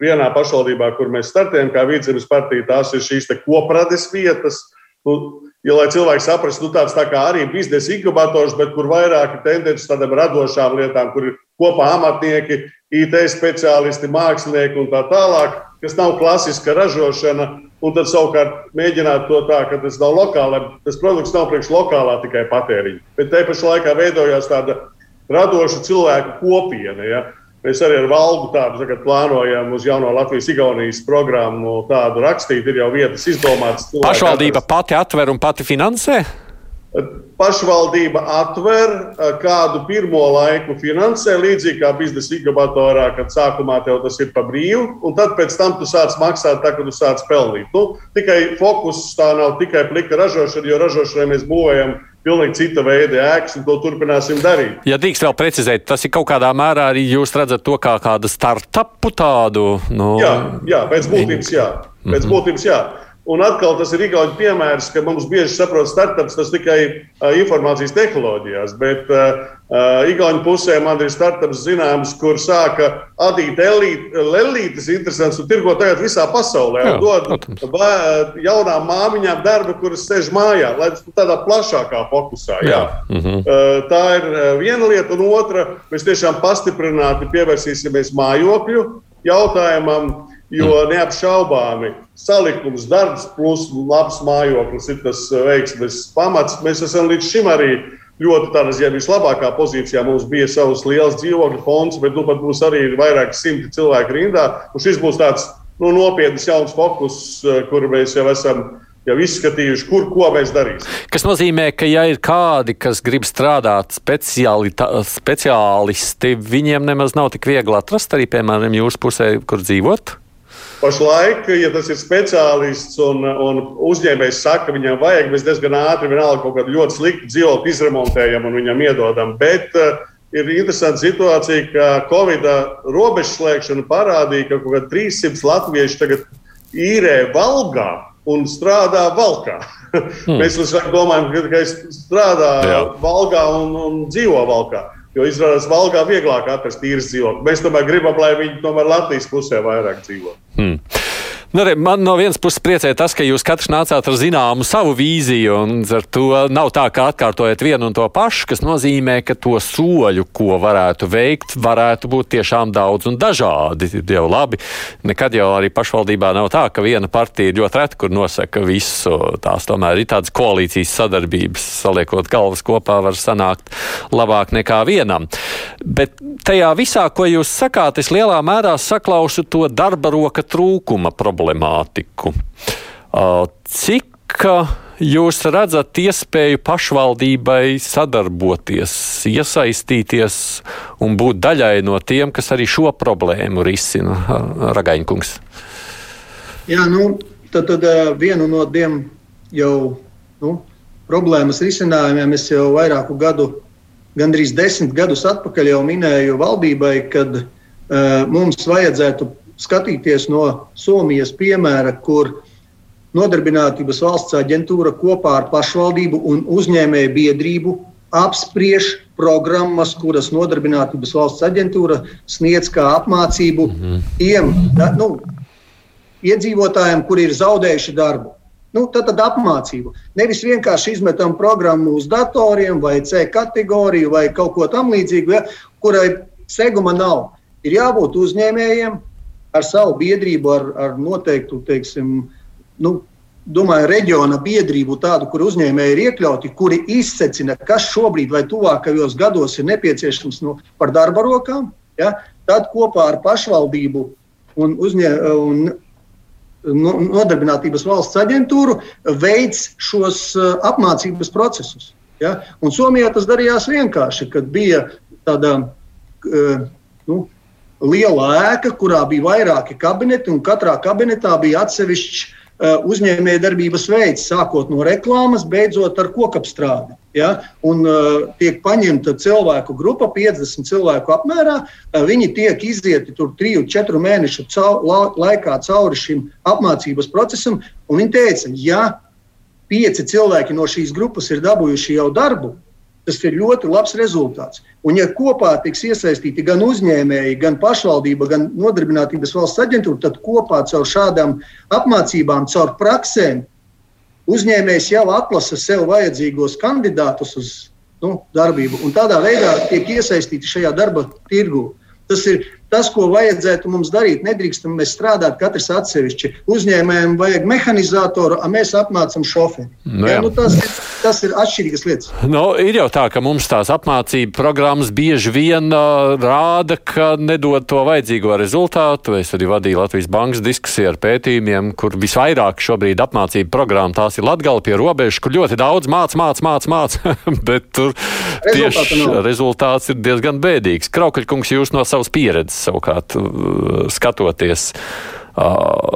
vienā pašvaldībā, kur mēs startējam, kā vidzemes partija, tās ir šīs koprades vietas. Nu, ja, lai cilvēki saprastu, nu, tāds tā kā arī biznesa inkubators, bet kur vairāk ir tendences tādām radošām lietām, kur ir kopā amatnieki, IT speciālisti, mākslinieki un tā tālāk, kas nav klasiska ražošana. Un tad savukārt mēģināt to tā, ka tas nav lokāli, tas produkts nav priekš lokālā tikai patēriņa. Bet te pašā laikā veidojās tāda radoša cilvēku kopiena. Ja? Mēs arī ar valdu tādu plānojam uz jauno Latvijas-Igaunijas programmu tādu rakstīt. Ir jau vietas izdomātas. Pašvaldība atrast. pati atver un pati finansē? Pašvaldība atver kādu pirmo laiku finansē, līdzīgi kā biznesa inkubatorā, kad sākumā tev tas ir pa brīvu, un tad pēc tam tu sāc maksāt, tā, kad tu sāc pelnīt. Nu, tikai fokus tā nav tikai plika ražošana, jo ražošanai mēs būvējam pilnīgi cita veida ēkas, un to turpināsim darīt. Ja drīkst vēl precizēt, tas ir kaut kādā mērā arī jūs redzat to kā kādu startupu tādu? Nu... Jā, jā, pēc būtības jā. Pēc mm -hmm. būtības jā. Un atkal tas ir Igaunijas piemērs, ka mums bieži saprot, startups tas tikai uh, informācijas tehnoloģijās, bet uh, Igaunijas pusē man ir startups zināms, kur sāka adīt lelītes interesants un tirgo tagad visā pasaulē. Jā, dod bā, jaunām māmiņām darbu, kuras sēž mājā, lai tas tādā plašākā fokusā. Jā. Jā. Mhm. Uh, tā ir viena lieta, un otra, mēs tiešām pastiprināti pievērsīsimies mājokļu jautājumam. Jo neapšaubāmi salikums, darbs, plus labs mājoklis ir tas eh, veiksmes pamats. Mēs esam līdz šim arī ļoti tādā ziņā vislabākā pozīcijā. Mums bija savs liels dzīvokļu fonds, bet nu pat būs arī vairāki simti cilvēku rindā. Un šis būs tāds nu, nopietns jauns fokus, eh, kur mēs jau esam jau izskatījuši, kur ko mēs darīsim. Tas nozīmē, ka, ja ir kādi, kas grib strādāt speciālisti, viņiem nemaz nav tik viegli atrast arī, piemēram, jūsu pusē, kur dzīvot. Pašlaik, ja tas ir speciālists un, un uzņēmējs saka, ka viņam vajag, mēs diezgan ātri vienalga kaut kādu ļoti sliktu dzīvokli izremontējam un viņam iedodam. Bet uh, ir interesanta situācija, ka Covid robežu slēgšana parādīja, ka kaut kādi 300 latvieši tagad īrē valgā un strādā valkā. Hmm. mēs domājam, ka, ka strādā Jā. valgā un, un dzīvo valkā. Jo izrādās, Valgā vieglāk atrast īres dzīvokli. Mēs tomēr gribam, lai viņi tomēr Latvijas pusē vairāk dzīvo. Hmm. Nu, re, man no vienas puses priecē tas, ka jūs katrs nācāt ar zināmu savu vīziju, un ar to nav tā, ka atkārtojat vienu un to pašu, kas nozīmē, ka to soļu, ko varētu veikt, varētu būt tiešām daudz un dažādi. Jau labi, nekad jau arī pašvaldībā nav tā, ka viena partija ir ļoti reta, kur nosaka visu. Tās tomēr ir tādas koalīcijas sadarbības, saliekot galvas kopā, var sanākt labāk nekā vienam. Bet tajā visā, ko jūs sakāt, es lielā mērā saklausu to darba roka trūkuma problēmu problemātiku. Cik jūs redzat iespēju pašvaldībai sadarboties, iesaistīties un būt daļai no tiem, kas arī šo problēmu risina, Ragaņkungs? Jā, nu, tad, tad vienu no tiem jau nu, problēmas risinājumiem es jau vairāku gadu, gandrīz desmit gadus atpakaļ jau minēju valdībai, kad uh, mums vajadzētu skatīties no Somijas piemēra, kur Nodarbinātības valsts aģentūra kopā ar pašvaldību un uzņēmēju biedrību apspriež programmas, kuras Nodarbinātības valsts aģentūra sniedz kā apmācību -hmm. tiem nu, iedzīvotājiem, kuri ir zaudējuši darbu. Nu, tad, tad apmācību. Nevis vienkārši izmetam programmu uz datoriem vai C kategoriju vai kaut ko tamlīdzīgu, ja, kurai seguma nav. Ir jābūt uzņēmējiem, ar savu biedrību, ar, ar noteiktu, teiksim, nu, domāju, reģiona biedrību, tādu, kur uzņēmēji ir iekļauti, kuri izsecina, kas šobrīd vai tuvākajos gados ir nepieciešams no, par darba rokām, ja, tad kopā ar pašvaldību un, uzņē, un Nodarbinātības valsts aģentūru veids šos uh, apmācības procesus. Ja? Un Somijā tas darījās vienkārši, kad bija tāda uh, nu, liela ēka, kurā bija vairāki kabineti, un katrā kabinetā bija atsevišķs uh, uzņēmējdarbības veids, sākot no reklāmas, beidzot ar kokapstrādi. Ja? Un, uh, tiek paņemta cilvēku grupa, 50 cilvēku apmērā. Uh, viņi tiek izieti tur 3-4 mēnešu cau, la, laikā cauri šim apmācības procesam. Viņi teica, ja pieci cilvēki no šīs grupas ir dabūjuši jau darbu, Tas ir ļoti labs rezultāts. Un, ja kopā tiks iesaistīti gan uzņēmēji, gan pašvaldība, gan nodarbinātības valsts aģentūra, tad kopā caur šādām apmācībām, caur praksēm, uzņēmējs jau atlasa sev vajadzīgos kandidātus uz nu, darbību un tādā veidā tiek iesaistīti šajā darba tirgū. Tas ir tas, ko vajadzētu mums darīt. Nedrīkstam mēs strādāt katrs atsevišķi. Uzņēmējiem vajag mehanizatoru, a mēs apmācām šoferi. Nu, jā. Jā, nu, tas, tas ir atšķirīgas lietas. Nu, ir jau tā, ka mums tās apmācību programmas bieži vien uh, rāda, ka nedod to vajadzīgo rezultātu. Es arī vadīju Latvijas bankas diskusiju ar pētījumiem, kur visvairāk šobrīd apmācību programma tās ir Latgala pie robežas, kur ļoti daudz māc, māc, māc, māc, bet tur tieši rezultāts ir diezgan bēdīgs. Kraukaļkungs, jūs no savas pieredzes savukārt uh, skatoties. Uh,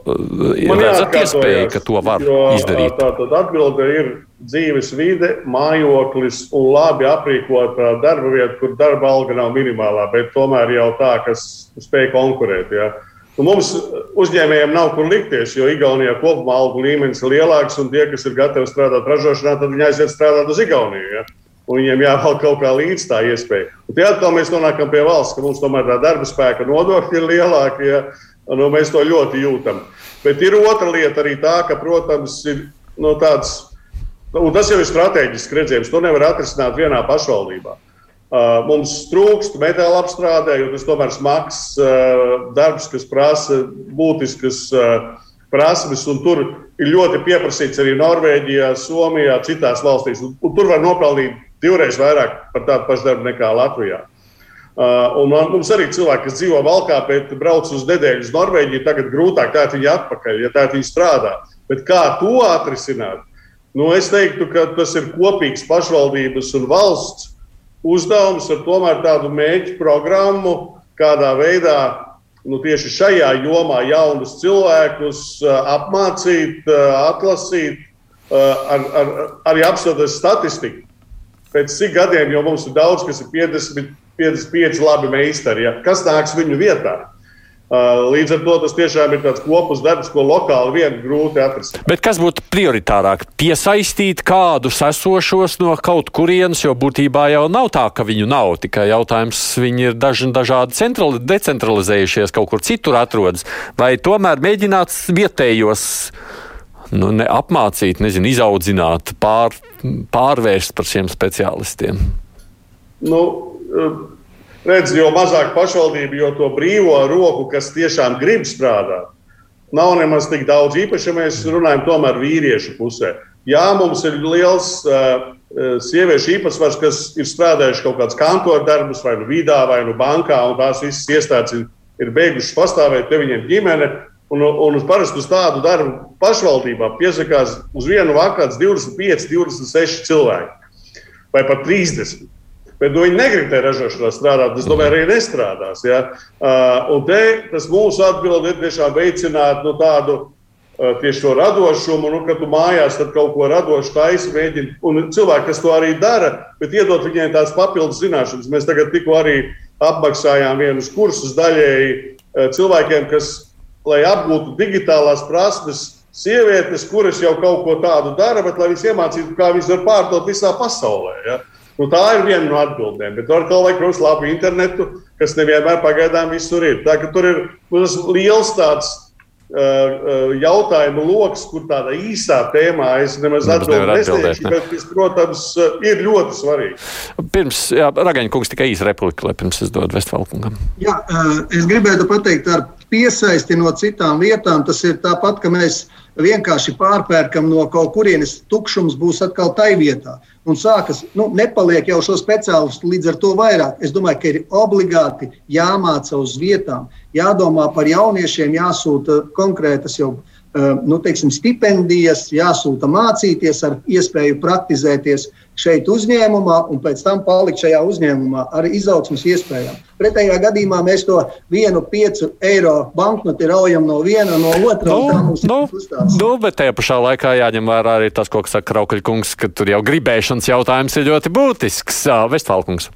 redzat iespēju, ka to var jo, izdarīt? Tātad atbilde ir dzīves vide, mājoklis un labi aprīkota darba vieta, kur darba alga nav minimālā, bet tomēr jau tā, kas spēj konkurēt. Ja. Nu, mums uzņēmējiem nav kur likties, jo Igaunijā kopumā algu līmenis ir lielāks, un tie, kas ir gatavi strādāt ražošanā, tad viņi aiziet strādāt uz Igauniju. Ja un viņiem jāvelk kaut kā līdz tā iespēja. Un te atkal mēs nonākam pie valsts, ka mums tomēr tā darba spēka nodokļi ir lielākie, ja, nu, mēs to ļoti jūtam. Bet ir otra lieta arī tā, ka, protams, ir no nu, tāds, un tas jau ir strateģisks redzējums, to nevar atrisināt vienā pašvaldībā. Uh, mums trūkst metāla apstrādē, jo tas tomēr smags uh, darbs, kas prasa būtiskas uh, prasmes, tur ir ļoti pieprasīts arī Norvēģijā, Somijā, citās valstīs. Un, un tur var nopelnīt divreiz vairāk par tādu pašu darbu nekā Latvijā. Uh, un man, mums arī cilvēki, kas dzīvo valkā, bet brauc uz nedēļu uz Norvēģiju, tagad grūtāk tā viņi atpakaļ, ja tā viņi strādā. Bet kā to atrisināt? Nu, es teiktu, ka tas ir kopīgs pašvaldības un valsts uzdevums ar tomēr tādu mēģi programmu, kādā veidā nu, tieši šajā jomā jaunus cilvēkus uh, apmācīt, uh, atlasīt, ar, ar, arī apskatīt statistiku pēc cik gadiem jau mums ir daudz, kas ir 50, 55 labi meistari. Ja? Kas nāks viņu vietā? Uh, līdz ar to tas tiešām ir tāds kopus darbs, ko lokāli vien grūti atrast. Bet kas būtu prioritārāk? Piesaistīt kādus esošos no kaut kurienes, jo būtībā jau nav tā, ka viņu nav. Tikai jautājums, viņi ir daži, dažādi centrali, decentralizējušies, kaut kur citur atrodas. Vai tomēr mēģināt vietējos nu, ne, apmācīt, nezinu, izaudzināt, pār, pārvērst par šiem speciālistiem? Nu, redz, jo mazāk pašvaldību, jo to brīvo roku, kas tiešām grib strādāt, nav nemaz tik daudz. Īpaši, ja mēs runājam tomēr vīriešu pusē. Jā, mums ir liels uh, sieviešu īpatsvars, kas ir strādājuši kaut kādus kantoru darbus, vai nu vidā, vai nu bankā, un tās visas iestādes ir, ir beigušas pastāvēt, te viņiem ģimene. Un, un uz parasti uz tādu darbu pašvaldībā piesakās uz vienu vakaru 25, 26 cilvēki vai pat 30. Bet nu, viņi negrib tajā ražošanā strādāt. Es domāju, arī nestrādās. Ja? Uh, te tas mūsu atbilde ir tiešām veicināt nu, tādu uh, tieši to radošumu, nu, ka tu mājās kaut ko radošu taisi, mēģini. Un cilvēki, kas to arī dara, bet iedot viņiem tās papildus zināšanas. Mēs tagad tikko arī apmaksājām vienus kursus daļēji cilvēkiem, kas lai apgūtu digitālās prasmes sievietes, kuras jau kaut ko tādu dara, bet lai viņas iemācītu, kā viņas var pārdot visā pasaulē. Ja? Nu, tā ir viena no atbildēm. Bet ar to vajag, protams, labu internetu, kas nevienmēr pagaidām visur ir. Tā, tur ir nu, liels tāds uh, jautājumu lokus, kur tādā īsā tēmā es nemaz atbildēšu, bet tas, protams, ir ļoti svarīgi. Pirms, jā, Ragaņa kungs tikai īsa replika, lai pirms es dodu Vestfalkungam. Jā, es gribētu pateikt ar piesaisti no citām vietām. Tas ir tāpat, ka mēs vienkārši pārpērkam no kaut kurienes tukšums, būs atkal tai vietā. Un sākas, nu, nepaliek jau šo speciālistu līdz ar to vairāk. Es domāju, ka ir obligāti jāmāca uz vietām, jādomā par jauniešiem, jāsūta konkrētas jau nu, teiksim, stipendijas, jāsūta mācīties ar iespēju praktizēties šeit uzņēmumā un pēc tam palikt šajā uzņēmumā ar izaugsmas iespējām. Pretējā gadījumā mēs to vienu piecu eiro banknoti raujam no viena no otra. Nu, nu, nu, bet tajā pašā laikā jāņem vērā arī tas, ko saka Kraukaļkungs, ka tur jau gribēšanas jautājums ir ļoti būtisks. Vestfalkungs.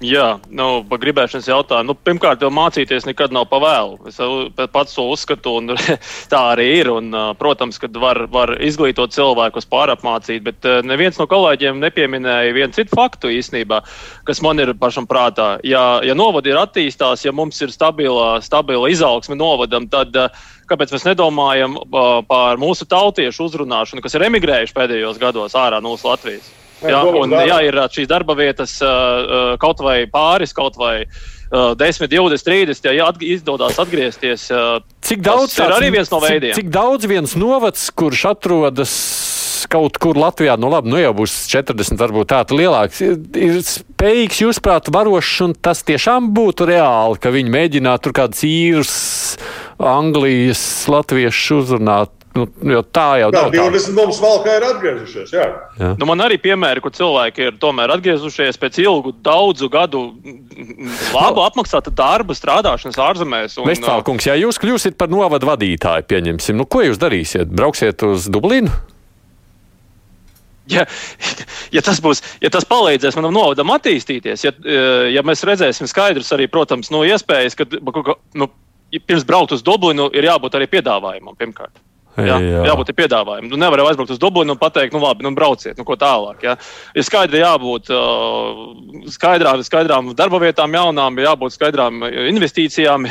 Jā, nu, par gribēšanas jautājumu. Nu, pirmkārt, jau mācīties nekad nav par vēlu. Es pats to uzskatu, un tā arī ir. Un, protams, ka var, var izglītot cilvēkus, pārapmācīt, bet neviens no kolēģiem nepieminēja vienu citu faktu īstenībā, kas man ir pašam prātā. Ja, ja novadi ir attīstās, ja mums ir stabila, stabila izaugsme novadam, tad kāpēc mēs nedomājam par mūsu tautiešu uzrunāšanu, kas ir emigrējuši pēdējos gados ārā no Latvijas? Jā, un, jā, ir šīs darba vietas kaut vai pāris, kaut vai uh, 10, 20, 30, ja atg izdodas atgriezties. Uh, cik daudz tas ir arī viens no veidiem? Cik, cik daudz viens novads, kurš atrodas kaut kur Latvijā, nu labi, nu jau būs 40, varbūt tāds lielāks, ir, spējīgs, jūsuprāt, varošs, un tas tiešām būtu reāli, ka viņi mēģinātu tur kādus īrus, Anglijas, latviešus uzrunāt Nu, tā jau ir. 20 mums valkā ir atgriezušies. Jā. Jā. Nu, man arī piemēri, kur cilvēki ir tomēr atgriezušies pēc ilgu, daudzu gadu labu apmaksāta darba, strādāšanas ārzemēs. Vestfālkungs, ja jūs kļūsiet par novadu vadītāju, pieņemsim, nu, ko jūs darīsiet? Brauksiet uz Dublinu? Ja, ja, tas būs, ja tas palīdzēs manam novadam attīstīties, ja, ja mēs redzēsim skaidrs arī, protams, no iespējas, ka nu, pirms braukt uz Dublinu ir jābūt arī piedāvājumam pirmkārt. Jā, jā. Jābūt piedāvājumam. Nu, nevar aizbraukt uz Dublinu un pateikt, nu, labi, nu, brauciet, nu, ko tālāk. Jā. Ir skaidri jābūt uh, skaidrām, skaidrām darba vietām, jaunām, jābūt skaidrām investīcijām,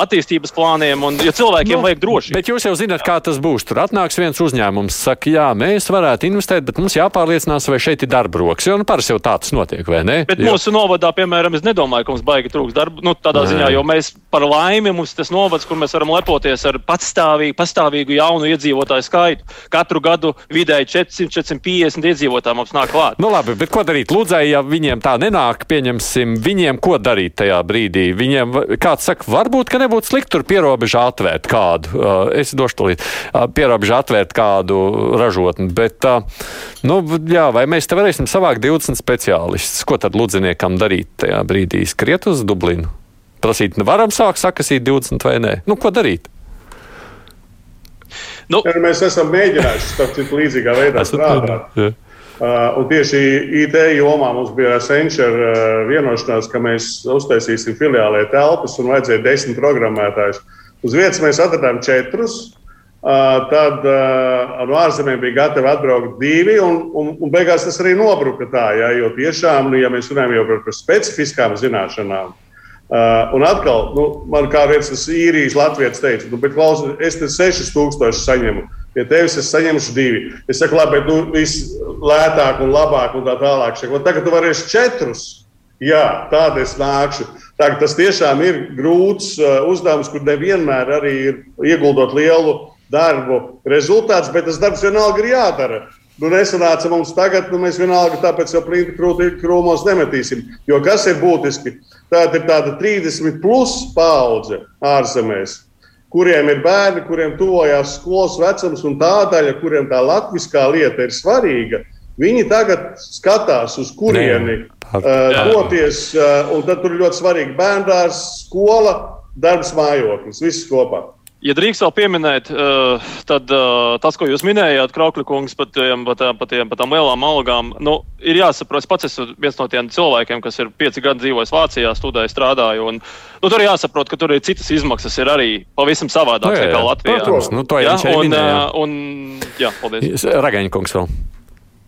attīstības plāniem, un ja cilvēkiem nu, vajag droši. Bet jūs jau zināt, kā tas būs. Tur atnāks viens uzņēmums, saka, jā, mēs varētu investēt, bet mums jāpārliecinās, vai šeit ir darba rokas. Jo nu, parasti jau tāds notiek, vai ne? Bet jo. mūsu novadā, piemēram, es nedomāju, ka mums baigi trūks darba. Nu, tādā Nē. ziņā, jo mēs par laimi mums tas novads, kur mēs varam lepoties ar patstāvīgu, pastāvīgu jaunu jaunu iedzīvotāju skaitu. Katru gadu vidēji 400-450 iedzīvotāji mums nāk klāt. Nu, labi, bet ko darīt? Lūdzēji, ja viņiem tā nenāk, pieņemsim, viņiem ko darīt tajā brīdī? Viņiem, kāds saka, varbūt, ka nebūtu slikti tur pierobežā atvērt kādu. Uh, es došu to līdzi. Uh, pierobežā atvērt kādu ražotni. Bet, uh, nu, jā, vai mēs te varēsim savākt 20 speciālistus? Ko tad ludziniekam darīt tajā brīdī? Skriet uz Dublinu? Prasīt, varam sākt sakasīt 20 vai nē? Nu, ko darīt? Nu. Ja, mēs esam mēģinājuši līdzīgā veidā strādāt. Uh, un tieši IT jomā mums bija Accenture uh, vienošanās, ka mēs uztaisīsim filiālē telpas un vajadzēja desmit programmētājus. Uz vietas mēs atradām četrus. Uh, tad uh, no ārzemēm bija gatavi atbraukt divi, un, un, un beigās tas arī nobruka tā, ja, jo tiešām, nu, ja mēs runājam jau par, par specifiskām zināšanām, uh, Uh, un atkal, nu, man kā viens īrijas latviečs teica, nu, bet klausies, es te 6000 saņemu. Pie tevis es saņemšu divi. Es saku, labi, bet nu, viss lētāk un labāk un tā tālāk. Saku, tagad tu varēsi četrus. Jā, tāda es nākšu. Tā, tas tiešām ir grūts uh, uzdevums, kur nevienmēr arī ir ieguldot lielu darbu rezultāts, bet tas darbs vienalga ir jādara. Nu, nesanāca mums tagad, nu, mēs vienalga tāpēc jau plīti krūmos nemetīsim. Jo kas ir būtiski? Tā ir tāda 30 plus paudze ārzemēs, kuriem ir bērni, kuriem tuvojās skolas vecums, un tā daļa, kuriem tā latviskā lieta ir svarīga. Viņi tagad skatās, uz kurieni uh, doties, uh, un tad tur ir ļoti svarīgi bērndārs, skola, darbs, mājoklis, viss kopā. Ja drīkst vēl pieminēt, uh, tad uh, tas, ko jūs minējāt, Kraukļa kungs, par tiem, par tām, par tiem, par tām lielām algām, nu, ir jāsaprot, pats esmu viens no tiem cilvēkiem, kas ir pieci gadi dzīvojis Vācijā, studēju, strādāju. Un, nu, tur ir jāsaprot, ka tur ir citas izmaksas, ir arī pavisam savādākas nekā Latvijā. Protams, nu, to jau ja? un, uh, un, jā, paldies. Ragaņa kungs vēl.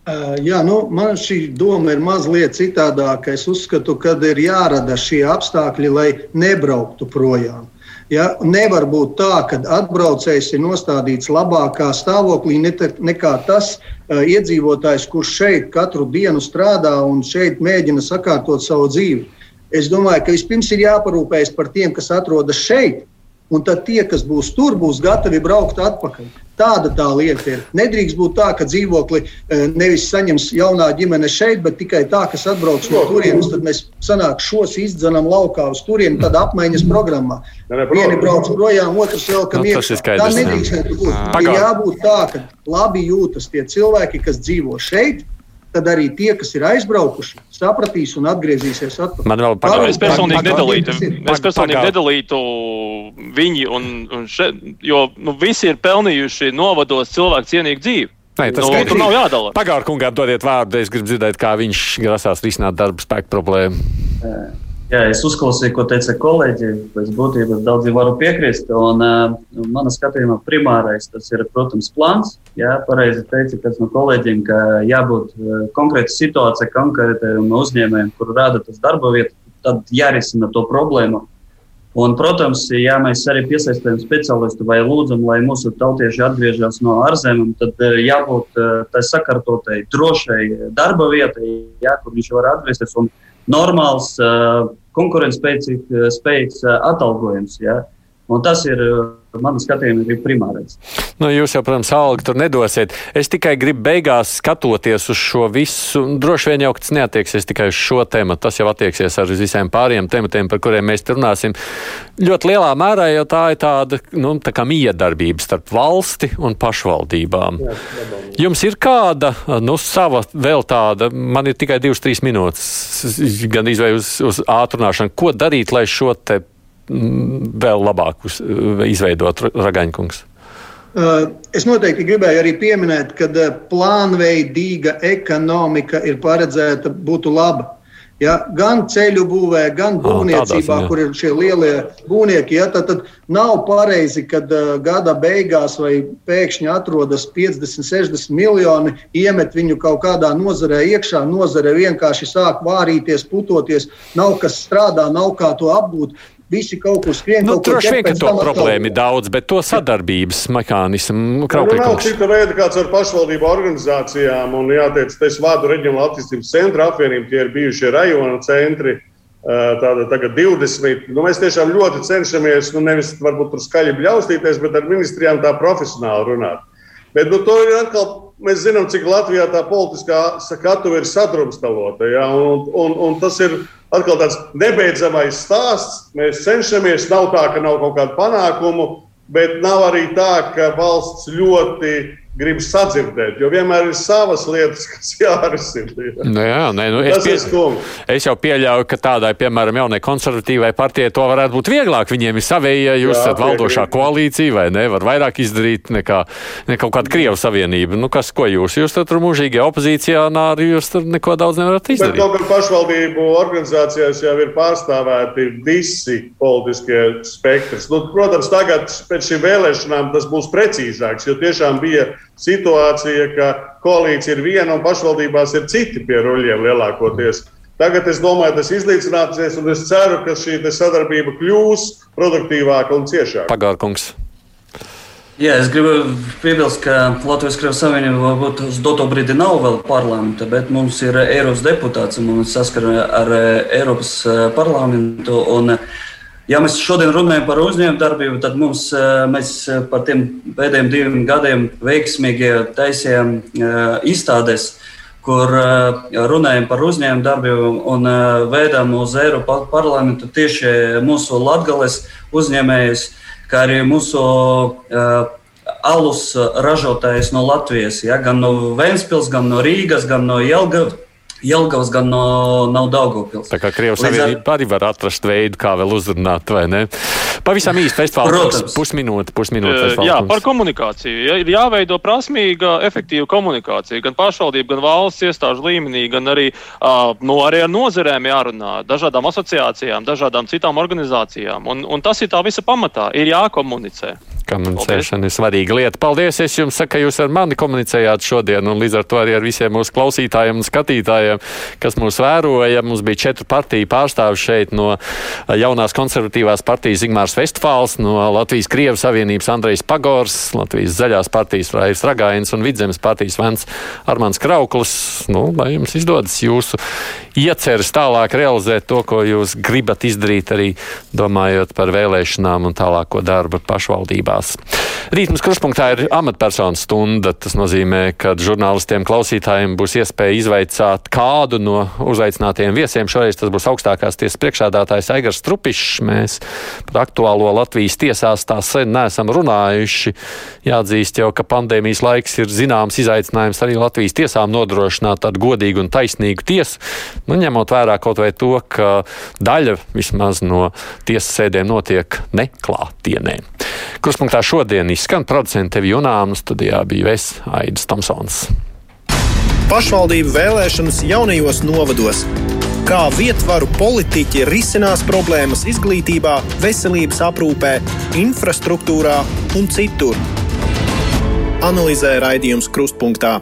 Uh, jā, nu, man šī doma ir mazliet citādāka. Es uzskatu, ka ir jārada šie apstākļi, lai nebrauktu projām. Ja? Nevar būt tā, ka atbraucējs ir nostādīts labākā stāvoklī nekā tas uh, iedzīvotājs, kurš šeit katru dienu strādā un šeit mēģina sakārtot savu dzīvi. Es domāju, ka vispirms ir jāparūpējas par tiem, kas atrodas šeit, un tad tie, kas būs tur, būs gatavi braukt atpakaļ. Tāda tā lieta ir. Nedrīkst būt tā, ka dzīvokli e, nevis saņems jaunā ģimene šeit, bet tikai tā, kas atbrauc no turienes. Tad mēs sanāk šos izdzenam laukā uz turieni, tad apmaiņas programmā. Vieni brauc projām, otrs vēl kam nu, ir. Tā nedrīkst būt. Ir jābūt tā, ka labi jūtas tie cilvēki, kas dzīvo šeit, tad arī tie, kas ir aizbraukuši, sapratīs un atgriezīsies atpakaļ. Man vēl pagaidām. Es personīgi nedalītu, es personīgi nedalītu viņi, un, un še, jo nu, visi ir pelnījuši novados cilvēku cienīgu dzīvi. Nē, tas nu, tur nav jādala. Pagāru kungām dodiet vārdu, es gribu dzirdēt, kā viņš grasās risināt darba spēku problēmu. Jā, es uzklausīju, ko teica kolēģi. Pēc būtības daudz varu piekrist. Un, uh, mana skatījumā primārais tas ir, protams, plāns. Jā, pareizi teica, kas no kolēģiem, ka jābūt uh, konkrēta situācija, konkrētam uzņēmējam, kur rada tas darba vieta, tad jārisina to problēmu. Un, protams, ja mēs arī piesaistām speciālistu vai lūdzam, lai mūsu tautieši atgriežas no ārzemēm, tad jābūt tai sakārtotai, drošai darba vietai, jā, kur viņš var atgriezties. Normāls, konkurētspējīgs atalgojums. Ja? Un tas ir Mana skatījuma ir primārais. Nu, jūs jau, protams, algu tur nedosiet. Es tikai gribu beigās skatoties uz šo visu. Droši vien jau tas neatieksies tikai uz šo tēmu. Tas jau attieksies ar visiem pārējiem tematiem, par kuriem mēs runāsim. Ļoti lielā mērā jau tā ir tāda nu, tā miedarbība starp valsti un pašvaldībām. Jā, Jums ir kāda nu, sava vēl tāda, man ir tikai divas, trīs minūtes, gan izvēle uz, uz ātrināšanu. Ko darīt, lai šo te vēl labāk izveidot Ragaņkungs? Uh, es noteikti gribēju arī pieminēt, ka uh, plānveidīga ekonomika ir paredzēta būtu laba. Ja, gan ceļu būvē, gan būvniecībā, oh, kur ir šie lielie būvnieki, ja, tad, tad nav pareizi, ka uh, gada beigās vai pēkšņi atrodas 50, 60 miljoni, iemet viņu kaut kādā nozarē iekšā, nozare vienkārši sāk vārīties, putoties, nav kas strādā, nav kā to apgūt. Visi kaut kur skrien. Nu, droši vien, ka to problēmu ir daudz, bet to sadarbības mehānismu krauklī. Nu, nav cita veida kāds ar pašvaldību organizācijām. Un jāteic, es vādu reģionāla attīstības centra apvienību, tie ir bijušie rajona centri. Tāda tagad 20. Nu, mēs tiešām ļoti cenšamies, nu, nevis varbūt tur skaļi bļaustīties, bet ar ministrijām tā profesionāli runāt. Bet nu, to ir atkal, mēs zinām, cik Latvijā tā politiskā skatuve ir sadrumstalota. Ja? Un, un, un tas ir atkal tāds nebeidzamais stāsts. Mēs cenšamies, nav tā, ka nav kaut kādu panākumu, bet nav arī tā, ka valsts ļoti grib sadzirdēt, jo vienmēr ir savas lietas, kas jārisina. Nu jā, nē, nu es, pie, es jau pieļauju, ka tādai, piemēram, jaunai konservatīvai partijai to varētu būt vieglāk. Viņiem ir savējie, ja jūs jā, esat valdošā koalīcija, vai ne, var vairāk izdarīt nekā, nekā kaut kāda Krievas savienība. Nu, kas, ko jūs? Jūs tur mūžīgi opozīcijā, nāri, jūs tur neko daudz nevarat izdarīt. Bet kaut kā pašvaldību organizācijās jau ir pārstāvēti visi politiskie spektrs. Nu, protams, tagad pēc šīm vēlēšanām tas būs precīzāks, jo tiešām bija situācija, ka koalīcija ir viena un pašvaldībās ir citi pie ruļļiem lielākoties. Tagad es domāju, tas izlīdzināsies, un es ceru, ka šī sadarbība kļūs produktīvāka un ciešāka. Pagārkungs. Jā, es gribu piebilst, ka Latvijas Krievijas Savienība varbūt uz doto brīdi nav vēl parlamenta, bet mums ir Eiropas deputāts un mums saskara ar Eiropas parlamentu. Un, uh, Ja mēs šodien runājam par uzņēmējdarbību, tad mums, eh, mēs eh, par tiem pēdējiem diviem gadiem veiksmīgi taisījām eh, izstādes, kur runājam par uzņēmējdarbību un veidām uz Eiropas parlamentu tieši mūsu latgales uzņēmējus, kā arī mūsu alus ražotājus no Latvijas, ja, gan no Ventspils, gan no Rīgas, gan no Jelgavas Jelgavas, gan no, nav Daugopils. Tā kā Krievijas Savienība ar... arī var atrast veidu, kā vēl uzrunāt, vai ne? Pavisam īsti festivāls, pusminūte, pusminūte. Uh, jā, par komunikāciju. Ja, ir jāveido prasmīga, efektīva komunikācija gan pašvaldību, gan valsts iestāžu līmenī, gan arī, uh, no, arī ar nozerēm jārunā, dažādām asociācijām, dažādām citām organizācijām. Un, un tas ir tā visa pamatā. Ir jākomunicē. Komunicēšana ir svarīga lieta. Paldies! Es jums saku, ka jūs ar mani komunicējāt šodien, un līdz ar to arī ar visiem mūsu klausītājiem un skatītājiem, kas mūs vēroja. Mums bija četru partiju pārstāvi šeit no jaunās konservatīvās partijas Zigmārs Vestfāls, no Latvijas Krievijas Savienības Andrejs Pagors, Latvijas Zaļās partijas Raivis Ragains un Vidzemes partijas Vents Armāns Krauklis. Nu, lai jums izdodas jūsu ieceres tālāk realizēt to, ko jūs gribat izdarīt, arī domājot par vēlēšanām un tālāko darbu pašvaldībā gribās. Rīt mums kruspunktā ir amatpersonu stunda. Tas nozīmē, ka žurnālistiem, klausītājiem būs iespēja izvaicāt kādu no uzaicinātajiem viesiem. Šoreiz tas būs augstākās tiesas priekšādātājs Aigars Strupišs. Mēs par aktuālo Latvijas tiesās tā sen neesam runājuši. Jāatzīst jau, ka pandēmijas laiks ir zināms izaicinājums arī Latvijas tiesām nodrošināt tādu godīgu un taisnīgu tiesu. Nu, ņemot vērā kaut vai to, ka daļa vismaz no tiesas sēdēm notiek neklātienē. Kruspunktā šodien izskan producents Tevi Junānu studijā biju es, Aidis Tomsons. Pašvaldību vēlēšanas jaunajos novados. Kā vietvaru politiķi risinās problēmas izglītībā, veselības aprūpē, infrastruktūrā un citur. Analizē raidījums Krustpunktā.